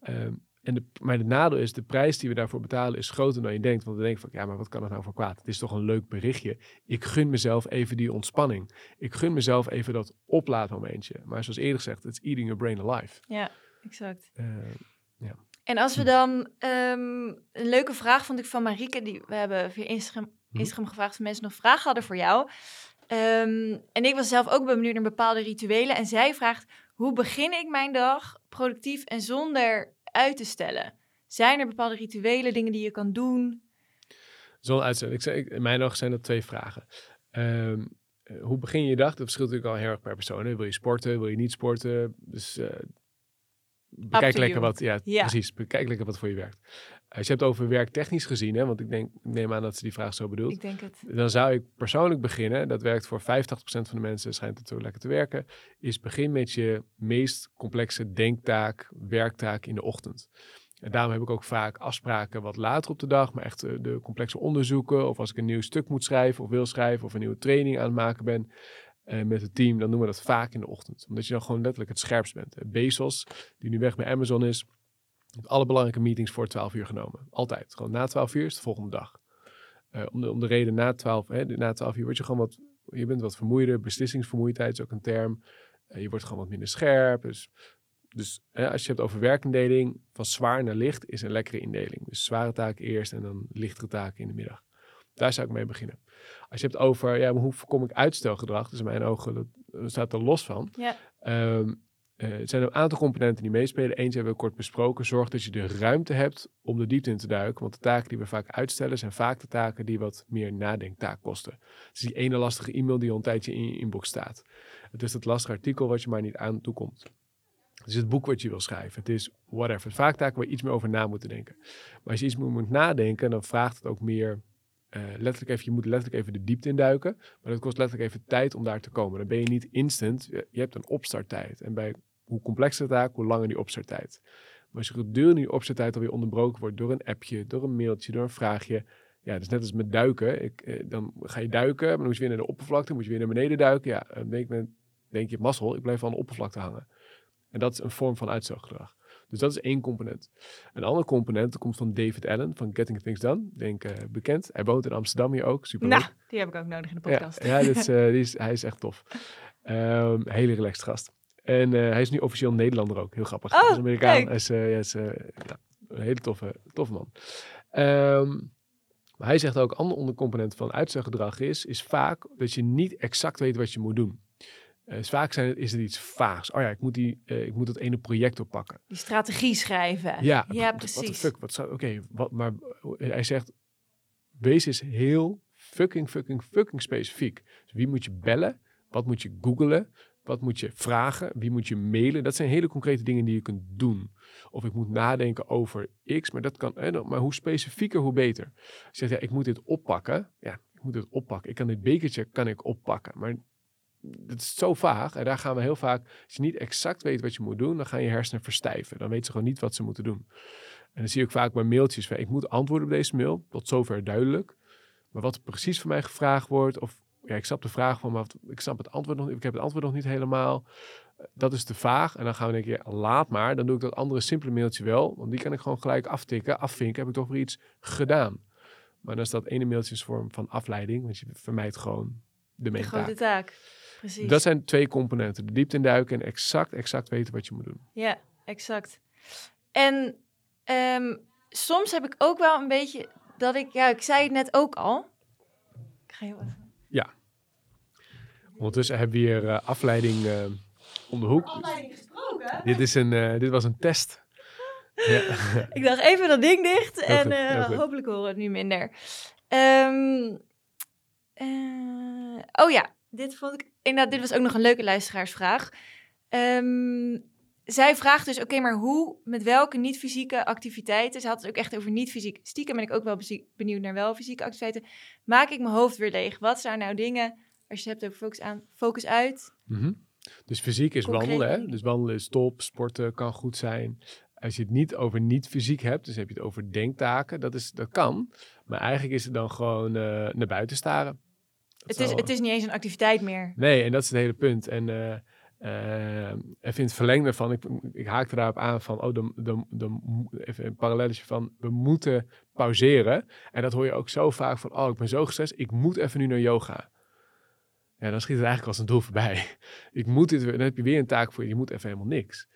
Ehm, en de, maar het nadeel is, de prijs die we daarvoor betalen is groter dan je denkt. Want we denken van, ja, maar wat kan er nou voor kwaad? Het is toch een leuk berichtje. Ik gun mezelf even die ontspanning. Ik gun mezelf even dat oplaadmomentje. Maar zoals eerder gezegd, it's eating your brain alive. Ja, exact. Eh, En als we dan... ehm, een leuke vraag vond ik van Marieke. Die, we hebben via Instagram, Mhm. Instagram gevraagd of mensen nog vragen hadden voor jou. Ehm, en ik was zelf ook benieuwd naar bepaalde rituelen. En zij vraagt, hoe begin ik mijn dag productief en zonder uit te stellen? Zijn er bepaalde rituelen, dingen die je kan doen? Zo'n uitzending. Ik ik- in mijn ogen zijn dat twee vragen. Ehm, eh, hoe begin je je dag? Dat verschilt natuurlijk al heel erg per persoon. hè. Wil je sporten? Wil je niet sporten? Dus eh, bekijk lekker you. wat. Ja, Ja. precies. Bekijk lekker wat voor je werkt. Als je hebt over werktechnisch gezien, hè, want ik, denk, ik neem aan dat ze die vraag zo bedoelt. Ik denk het. Dan zou ik persoonlijk beginnen, dat werkt voor 85% van de mensen, schijnt het zo lekker te werken, is begin met je meest complexe denktaak, werktaak in de ochtend. En daarom heb ik ook vaak afspraken wat later op de dag, maar echt eh, de complexe onderzoeken, of als ik een nieuw stuk moet schrijven of wil schrijven, of een nieuwe training aan het maken ben eh, met het team, dan doen we dat vaak in de ochtend. Omdat je dan gewoon letterlijk het scherpst bent. Eh, Bezos, die nu weg bij Amazon is, heeft alle belangrijke meetings voor 12 uur genomen. Altijd. Gewoon na 12 uur is de volgende dag. Eh, om, de, om de reden na 12, hè, na 12 uur word je gewoon wat, je bent wat vermoeider. Beslissingsvermoeidheid is ook een term. Je wordt gewoon wat minder scherp. Dus, dus hè, als je hebt over werkindeling, van zwaar naar licht is een lekkere indeling. Dus zware taken eerst en dan lichtere taken in de middag. Daar zou ik mee beginnen. Als je hebt over, ja, maar hoe voorkom ik uitstelgedrag? Dus in mijn ogen, dat, dat staat er los van. Ja. Eh, het zijn een aantal componenten die meespelen. Eentje hebben we kort besproken. Zorg dat je de ruimte hebt om de diepte in te duiken. Want de taken die we vaak uitstellen zijn vaak de taken die wat meer nadenktaak kosten. Het is die ene lastige e-mail die al een tijdje in je inbox staat. Het is dat lastige artikel wat je maar niet aan toekomt. Het is het boek wat je wil schrijven. Het is whatever. Vaak taken waar je iets meer over na moet denken. Maar als je iets meer moet nadenken, dan vraagt het ook meer... eh, letterlijk even, je moet letterlijk even de diepte induiken. Maar dat kost letterlijk even tijd om daar te komen. Dan ben je niet instant. Je hebt een opstarttijd. En bij hoe complexer de taak, hoe langer die opstarttijd. Maar als je gedurende die opstarttijd alweer onderbroken wordt door een appje, door een mailtje, door een vraagje. Ja, is net als met duiken. Ik, eh, dan ga je duiken, maar dan moet je weer naar de oppervlakte, moet je weer naar beneden duiken. Ja, dan denk, je, denk je, mazzel, ik blijf aan de oppervlakte hangen. En dat is een vorm van uitstelgedrag. Dus dat is één component. Een andere component komt van David Allen van Getting Things Done. Denk eh, bekend. Hij woont in Amsterdam hier ook. Super Nou, die heb ik ook nodig in de podcast. ja, ja dit is, eh, die is, hij is echt tof. Ehm, hele relaxed gast. En eh, hij is nu officieel Nederlander ook. Heel grappig. Oh, hij is Amerikaan. leuk. Hij is, hij is ja, een hele toffe, toffe man. Ehm, maar hij zegt ook, ander ondercomponent van uitstelgedrag is, is vaak dat je niet exact weet wat je moet doen. Dus vaak zijn, is het iets vaags. Oh ja, ik moet, die, eh, ik moet dat ene project oppakken. Die strategie schrijven. Ja, ja what precies. fuck, wat zou, oké, wat, maar eh, hij zegt, wees is heel fucking, fucking, fucking specifiek. Dus wie moet je bellen? Wat moet je googlen? Wat moet je vragen? Wie moet je mailen? Dat zijn hele concrete dingen die je kunt doen. Of ik moet nadenken over X, maar dat kan, maar hoe specifieker, hoe beter. Je zegt, ja, ik moet dit oppakken. Ja, ik moet dit oppakken. Ik kan dit bekertje kan ik oppakken. Maar dat is zo vaag. En daar gaan we heel vaak, als je niet exact weet wat je moet doen, dan gaan je hersenen verstijven. Dan weten ze gewoon niet wat ze moeten doen. En dan zie ook vaak bij mailtjes van, ik moet antwoorden op deze mail. Tot zover duidelijk. Maar wat precies van mij gevraagd wordt, of ja, ik snap de vraag van, maar ik snap het antwoord nog, ik heb het antwoord nog niet helemaal. Dat is te vaag. En dan gaan we denken, ja, laat maar. Dan doe ik dat andere simpele mailtje wel. Want die kan ik gewoon gelijk aftikken, afvinken. Heb ik toch weer iets gedaan. Maar dan is dat ene mailtje een vorm van afleiding. Want je vermijdt gewoon de main taak. Precies. Dat zijn twee componenten. De diepte induiken en exact, exact weten wat je moet doen. Ja, exact. En ehm, soms heb ik ook wel een beetje dat ik, ja, ik zei het net ook al. Ik ga heel even. Ondertussen hebben we hier eh, afleiding eh, om de hoek. Afleiding gesproken. Dit, is een, eh, dit was een test. Ja. Ik dacht even dat ding dicht Heel en goed, eh, heel goed. hopelijk horen we het nu minder. Ehm, eh, oh ja, dit vond ik inderdaad, dit was ook nog een leuke luisteraarsvraag. Ehm, zij vraagt dus, oké, maar hoe, met welke niet-fysieke activiteiten, ze had het ook echt over niet-fysiek, stiekem ben ik ook wel benieuwd naar wel fysieke activiteiten, maak ik mijn hoofd weer leeg? Wat zijn nou dingen, als je het hebt over focus aan, focus uit? Mhm. Dus fysiek is Concreet wandelen. Hè? Dus wandelen is top. Sporten kan goed zijn. Als je het niet over niet fysiek hebt, dus heb je het over denktaken, dat, is, dat kan. Maar eigenlijk is het dan gewoon eh, naar buiten staren. Het is, het is niet eens een activiteit meer. Nee, en dat is het hele punt. En eh eh, en in het verlengde van, ik, ik haakte daarop aan van, oh, de, de, de, even een parallelletje van, we moeten pauzeren. En dat hoor je ook zo vaak van, oh, ik ben zo gestrest, ik moet even nu naar yoga. Ja, dan schiet het eigenlijk als een doel voorbij. Ik moet dit, weer- dan heb je weer een taak voor je, je moet even helemaal niks.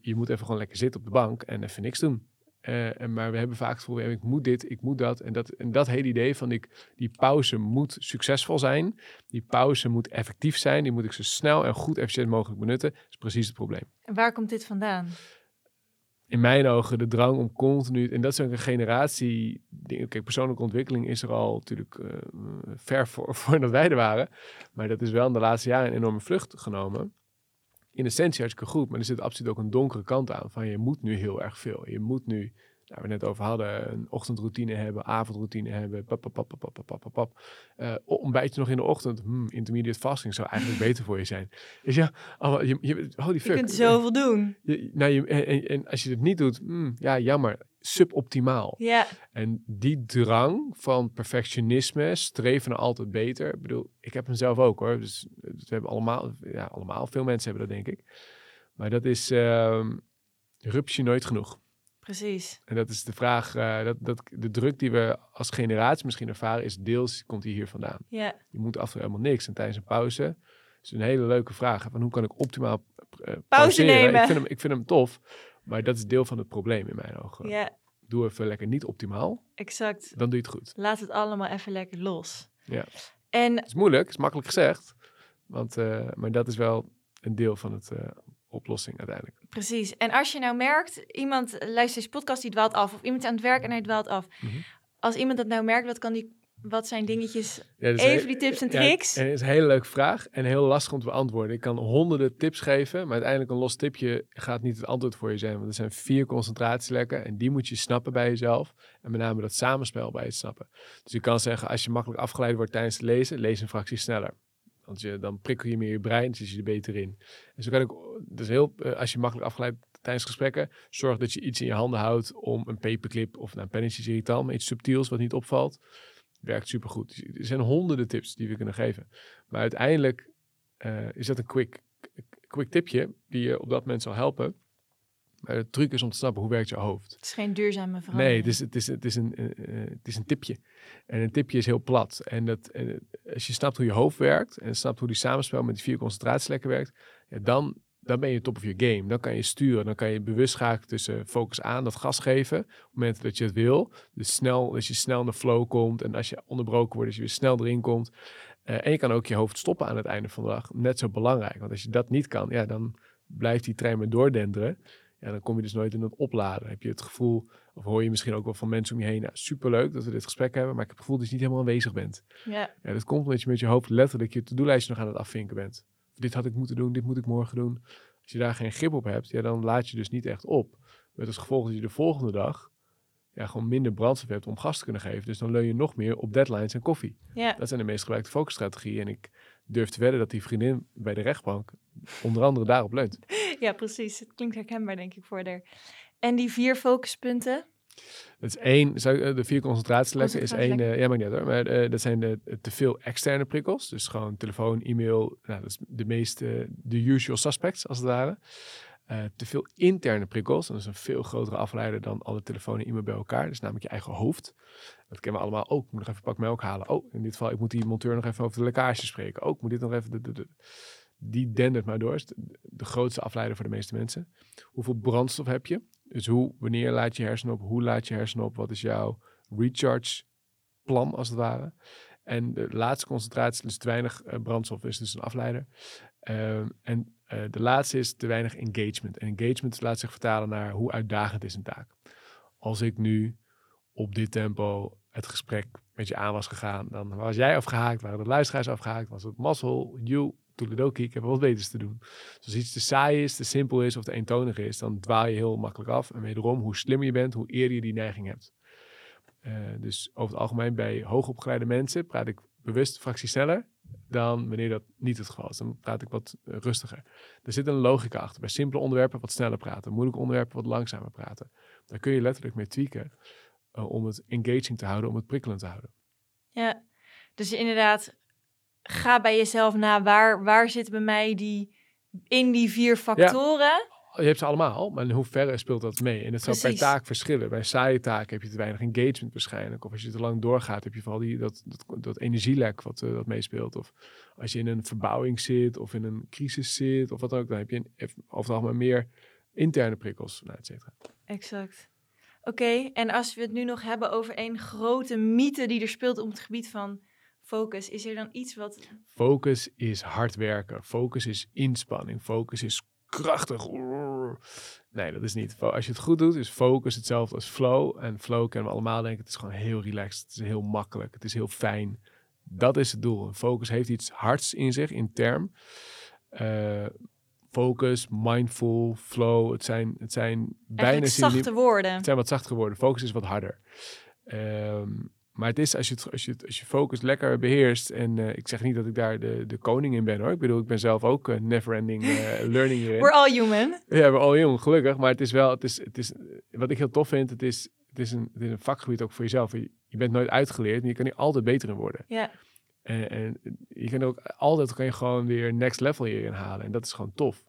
Je moet even gewoon lekker zitten op de bank en even niks doen. Eh, en maar we hebben vaak het gevoel, ik moet dit, ik moet dat. En dat, en dat hele idee van, ik, die pauze moet succesvol zijn. Die pauze moet effectief zijn. Die moet ik zo snel en goed efficiënt mogelijk benutten. Dat is precies het probleem. En waar komt dit vandaan? In mijn ogen de drang om continu... En dat is ook een generatie... persoonlijke ontwikkeling is er al natuurlijk eh, ver voor, voordat wij er waren. Maar dat is wel in de laatste jaren een enorme vlucht genomen. In essentie hartstikke goed. Maar er zit absoluut ook een donkere kant aan. Van je moet nu heel erg veel. Je moet nu waar we net over hadden, een ochtendroutine hebben, avondroutine hebben, pap, pap, pap, pap, pap, pap, pap. Eh, nog in de ochtend, hmm, intermediate fasting zou eigenlijk beter voor je zijn. Dus ja, je, je, holy fuck. Je kunt zoveel doen. Nou, je, en, en, als je het niet doet, hmm, ja, jammer, suboptimaal. Ja. En die drang van perfectionisme, streven naar altijd beter. Ik bedoel, ik heb hem zelf ook hoor. Dus, dus we hebben allemaal, ja, allemaal, veel mensen hebben dat denk ik. Maar dat is, uh, rupsje nooit genoeg precies. En dat is de vraag, eh, dat, dat, de druk die we als generatie misschien ervaren, is deels, komt die hier vandaan. Ja, Je moet af en toe helemaal niks. En tijdens een pauze is een hele leuke vraag. Van hoe kan ik optimaal eh, pauzeren? nemen. Ik vind, hem, ik vind hem tof, maar dat is deel van het probleem in mijn ogen. ja, Doe even lekker niet optimaal, exact. dan doe je het goed. Laat het allemaal even lekker los. Ja. En Het is moeilijk, is makkelijk gezegd, want, eh, maar dat is wel een deel van het oplossing uiteindelijk. Precies. En als je nou merkt, iemand luistert deze podcast die dwaalt af, of iemand aan het werk en hij dwaalt af. Mhm. Als iemand dat nou merkt, wat kan die, wat zijn dingetjes? Ja, Even die tips en ja, tricks. en het is een hele leuke vraag en heel lastig om te beantwoorden. Ik kan honderden tips geven, maar uiteindelijk een los tipje gaat niet het antwoord voor je zijn. Want er zijn vier concentratielekken en die moet je snappen bij jezelf. En met name dat samenspel bij het snappen. Dus je kan zeggen, als je makkelijk afgeleid wordt tijdens het lezen, lees een fractie sneller. Want je, dan prikkel je meer je brein, zit je er beter in. En zo kan ik, dus heel, eh, als je makkelijk afgeleid tijdens gesprekken, zorg dat je iets in je handen houdt om een paperclip of nou, een pennetje irritant, maar iets subtiels wat niet opvalt. Werkt supergoed. Dus Er zijn honderden tips die we kunnen geven. Maar uiteindelijk eh, is dat een quick, quick tipje die je op dat moment zal helpen. Maar de truc is om te snappen hoe werkt je hoofd. Het is geen duurzame Nee, verandering. het is, het, is, het, is een, eh, eh, het is een tipje. En een tipje is heel plat. En, dat, en eh, als je snapt hoe je hoofd werkt en snapt hoe die samenspel met die vier concentratielekken werkt, ja, dan, dan ben je top of je game. Dan kan je sturen. Dan kan je bewust schakelen tussen focus aan, dat gas geven, op het moment dat je het wil. Dus snel, als je snel in de flow komt en als je onderbroken wordt, dat je weer snel erin komt. En je kan ook je hoofd stoppen aan het einde van de dag. Net zo belangrijk. Want als je dat niet kan, ja, dan blijft die trein maar doordenderen. Ja, dan kom je dus nooit in het opladen. Heb je het gevoel, of hoor je misschien ook wel van mensen om je heen, nou, superleuk dat we dit gesprek hebben, maar ik heb het gevoel dat je niet helemaal aanwezig bent. Ja, Ja, dat komt omdat je met je hoofd letterlijk je to-do-lijstje nog aan het afvinken bent. Dit had ik moeten doen, dit moet ik morgen doen. Als je daar geen grip op hebt, ja, dan laat je dus niet echt op. Met als gevolg dat je de volgende dag ja, gewoon minder brandstof hebt om gas te kunnen geven. Dus dan leun je nog meer op deadlines en koffie. ja. Dat zijn de meest gebruikte focusstrategieën. En ik durf te wedden dat die vriendin bij de rechtbank onder andere daarop leunt. ja, precies. Het klinkt herkenbaar, denk ik, voor haar. En die vier focuspunten. Dat is één, eh, de vier concentratielekken is één, eh, ja, maar niet uit maar eh, dat zijn de, te veel externe prikkels. Dus gewoon telefoon, e-mail, nou, dat is de meest, eh, de usual suspects als het ware. Eh, te veel interne prikkels, dat is een veel grotere afleider dan alle telefoon en e-mail bij elkaar. Is namelijk je eigen hoofd. Dat kennen we allemaal. Oh, ik moet nog even pak melk halen. Oh, in dit geval, ik moet die monteur nog even over de lekkage spreken. Oh, ik moet dit nog even... de- Die dendert maar door. de grootste afleider voor de meeste mensen. Hoeveel brandstof heb je? Dus hoe, wanneer laat je hersenen op? Hoe laat je hersenen op? Wat is jouw recharge plan, als het ware? En de laatste concentratie, dus te weinig eh, brandstof, is dus een afleider. Ehm, en eh, de laatste is te weinig engagement. En engagement laat zich vertalen naar hoe uitdagend is een taak. Als ik nu op dit tempo het gesprek met je aan was gegaan, dan was jij afgehaakt, waren de luisteraars afgehaakt, was het mazzel, you, toedeledokie, ik heb wat beters te doen. Dus als iets te saai is, te simpel is of te eentonig is, dan dwaal je heel makkelijk af. En wederom, hoe slimmer je bent, hoe eerder je die neiging hebt. Eh, dus over het algemeen bij hoogopgeleide mensen praat ik bewust fractie sneller dan wanneer dat niet het geval is. Dan praat ik wat rustiger. Er zit een logica achter. Bij simpele onderwerpen wat sneller praten, moeilijke onderwerpen wat langzamer praten. Daar kun je letterlijk mee tweaken eh, om het engaging te houden, om het prikkelend te houden. Ja, dus inderdaad, ga bij jezelf na, waar, waar zitten bij mij die, in die vier factoren? Je hebt ze allemaal, maar in hoeverre speelt dat mee? En het zal per taak verschillen. Bij saaie taken heb je te weinig engagement waarschijnlijk. Of als je te lang doorgaat, heb je vooral die, dat, dat, dat energielek wat, eh, wat meespeelt. Of als je in een verbouwing zit, of in een crisis zit, of wat dan ook. Dan heb je een, algemeen meer interne prikkels, nou, et cetera. Exact. Oké, en als we het nu nog hebben over één grote mythe die er speelt op het gebied van focus, is er dan iets wat... Focus is hard werken. Focus is inspanning. Focus is krachtig. Nee, dat is niet. Als je het goed doet, is focus hetzelfde als flow. En flow kennen we allemaal denken, het is gewoon heel relaxed. Het is heel makkelijk. Het is heel fijn. Dat is het doel. Focus heeft iets hards in zich, in term. Eh, focus, mindful, flow. Het zijn, het zijn bijna Eigenlijk zachte woorden. het zijn wat zacht geworden. Focus is wat harder. Ehm, maar het is als je, het, als, je, het- als je focus lekker beheerst. En eh, ik zeg niet dat ik daar de, de koning in ben hoor. Ik bedoel, ik ben zelf ook eh, never-ending eh, learning hierin. We're all human. Ja, we al jong, gelukkig. Maar het is wel, het is, het is, wat ik heel tof vind, het is, het is, een, het is een vakgebied ook voor jezelf. Je, je bent nooit uitgeleerd en je kan hier altijd beter in worden. Ja, En, en je kan ook altijd kan je gewoon weer next level hierin halen. En dat is gewoon tof.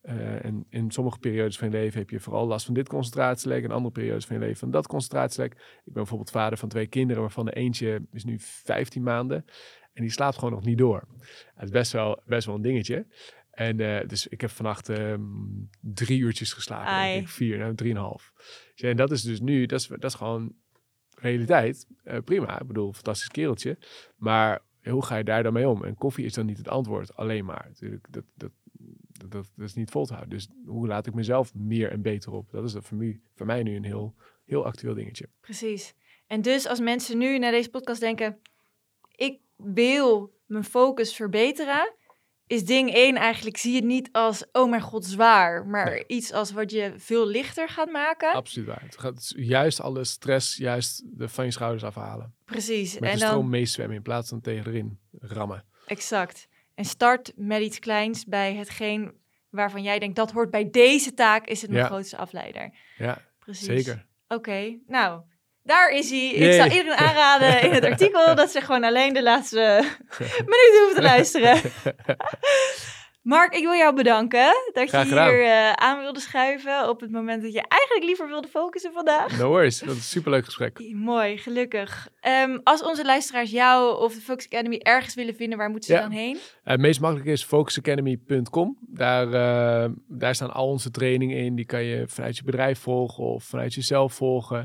Eh, en in sommige periodes van je leven heb je vooral last van dit concentratielek. En andere periodes van je leven van dat concentratielek. Ik ben bijvoorbeeld vader van twee kinderen, waarvan de eentje is nu 15 maanden. En die slaapt gewoon nog niet door. Het is best wel, best wel een dingetje. En eh, dus ik heb vannacht ehm, drie uurtjes geslapen. Ai. Denk ik, vier, nou drieënhalf. Ja, en dat is dus nu, dat is, dat is gewoon realiteit. Eh, prima, ik bedoel, fantastisch kereltje. Maar hoe ga je daar dan mee om? En koffie is dan niet het antwoord, alleen maar. Natuurlijk, dat, dat, dat, is niet vol te houden. Dus hoe laat ik mezelf meer en beter op? Dat is dat voor, mij, voor mij nu een heel, heel actueel dingetje. precies. En dus als mensen nu naar deze podcast denken, ik wil mijn focus verbeteren, is ding 1 eigenlijk, zie het niet als, oh mijn god, zwaar, maar Nee. iets als wat je veel lichter gaat maken. Absoluut waar. Het gaat juist alle stress juist de, van je schouders afhalen. Precies. Met en de stroom dan, meeswemmen in plaats van tegen erin rammen. exact. En start met iets kleins bij hetgeen waarvan jij denkt, dat hoort bij deze taak, is het mijn Ja. grootste afleider. Ja, Precies. zeker. Oké, nou, daar is hij. Ik zou iedereen aanraden in het artikel dat ze gewoon alleen de laatste minuten hoeven te luisteren. Mark, ik wil jou bedanken dat Graag je gedaan. hier eh, aan wilde schuiven op het moment dat je eigenlijk liever wilde focussen vandaag. No worries. Dat is een superleuk gesprek. Mooi, gelukkig. Ehm, als onze luisteraars jou of de Focus Academy ergens willen vinden, waar moeten ze Ja. dan heen? Uh, het meest makkelijke is focusacademy.com. Daar, eh, daar staan al onze trainingen in. Die kan je vanuit je bedrijf volgen of vanuit jezelf volgen.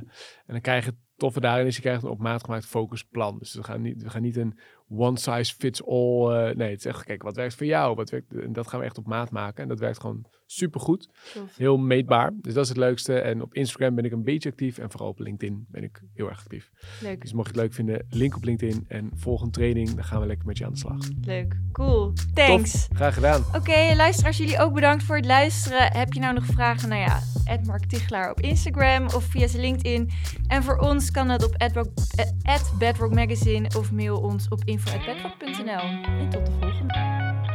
En dan krijg je toffe daarin is, je krijgt een op maat gemaakt focusplan. Dus we gaan niet, we gaan niet een one size fits all. eh, nee, het is echt, kijk, wat werkt voor jou? Wat werkt, en dat gaan we echt op maat maken. En dat werkt gewoon supergoed. Heel meetbaar. Dus dat is het leukste. En op Instagram ben ik een beetje actief. En vooral op LinkedIn ben ik heel erg actief. Leuk, Dus mocht je het leuk vinden, link op LinkedIn. En volg een training. Dan gaan we lekker met je aan de slag. leuk. Cool. Thanks. Tof. Graag gedaan. Oké, luisteraars, jullie ook bedankt voor het luisteren. Heb je nou nog vragen? Nou ja, Mark Tichelaar op Instagram of via zijn LinkedIn. En voor ons kan dat op @bedrock- eh, @bedrock Magazine of mail ons op info@bedrock.nl. En tot de volgende.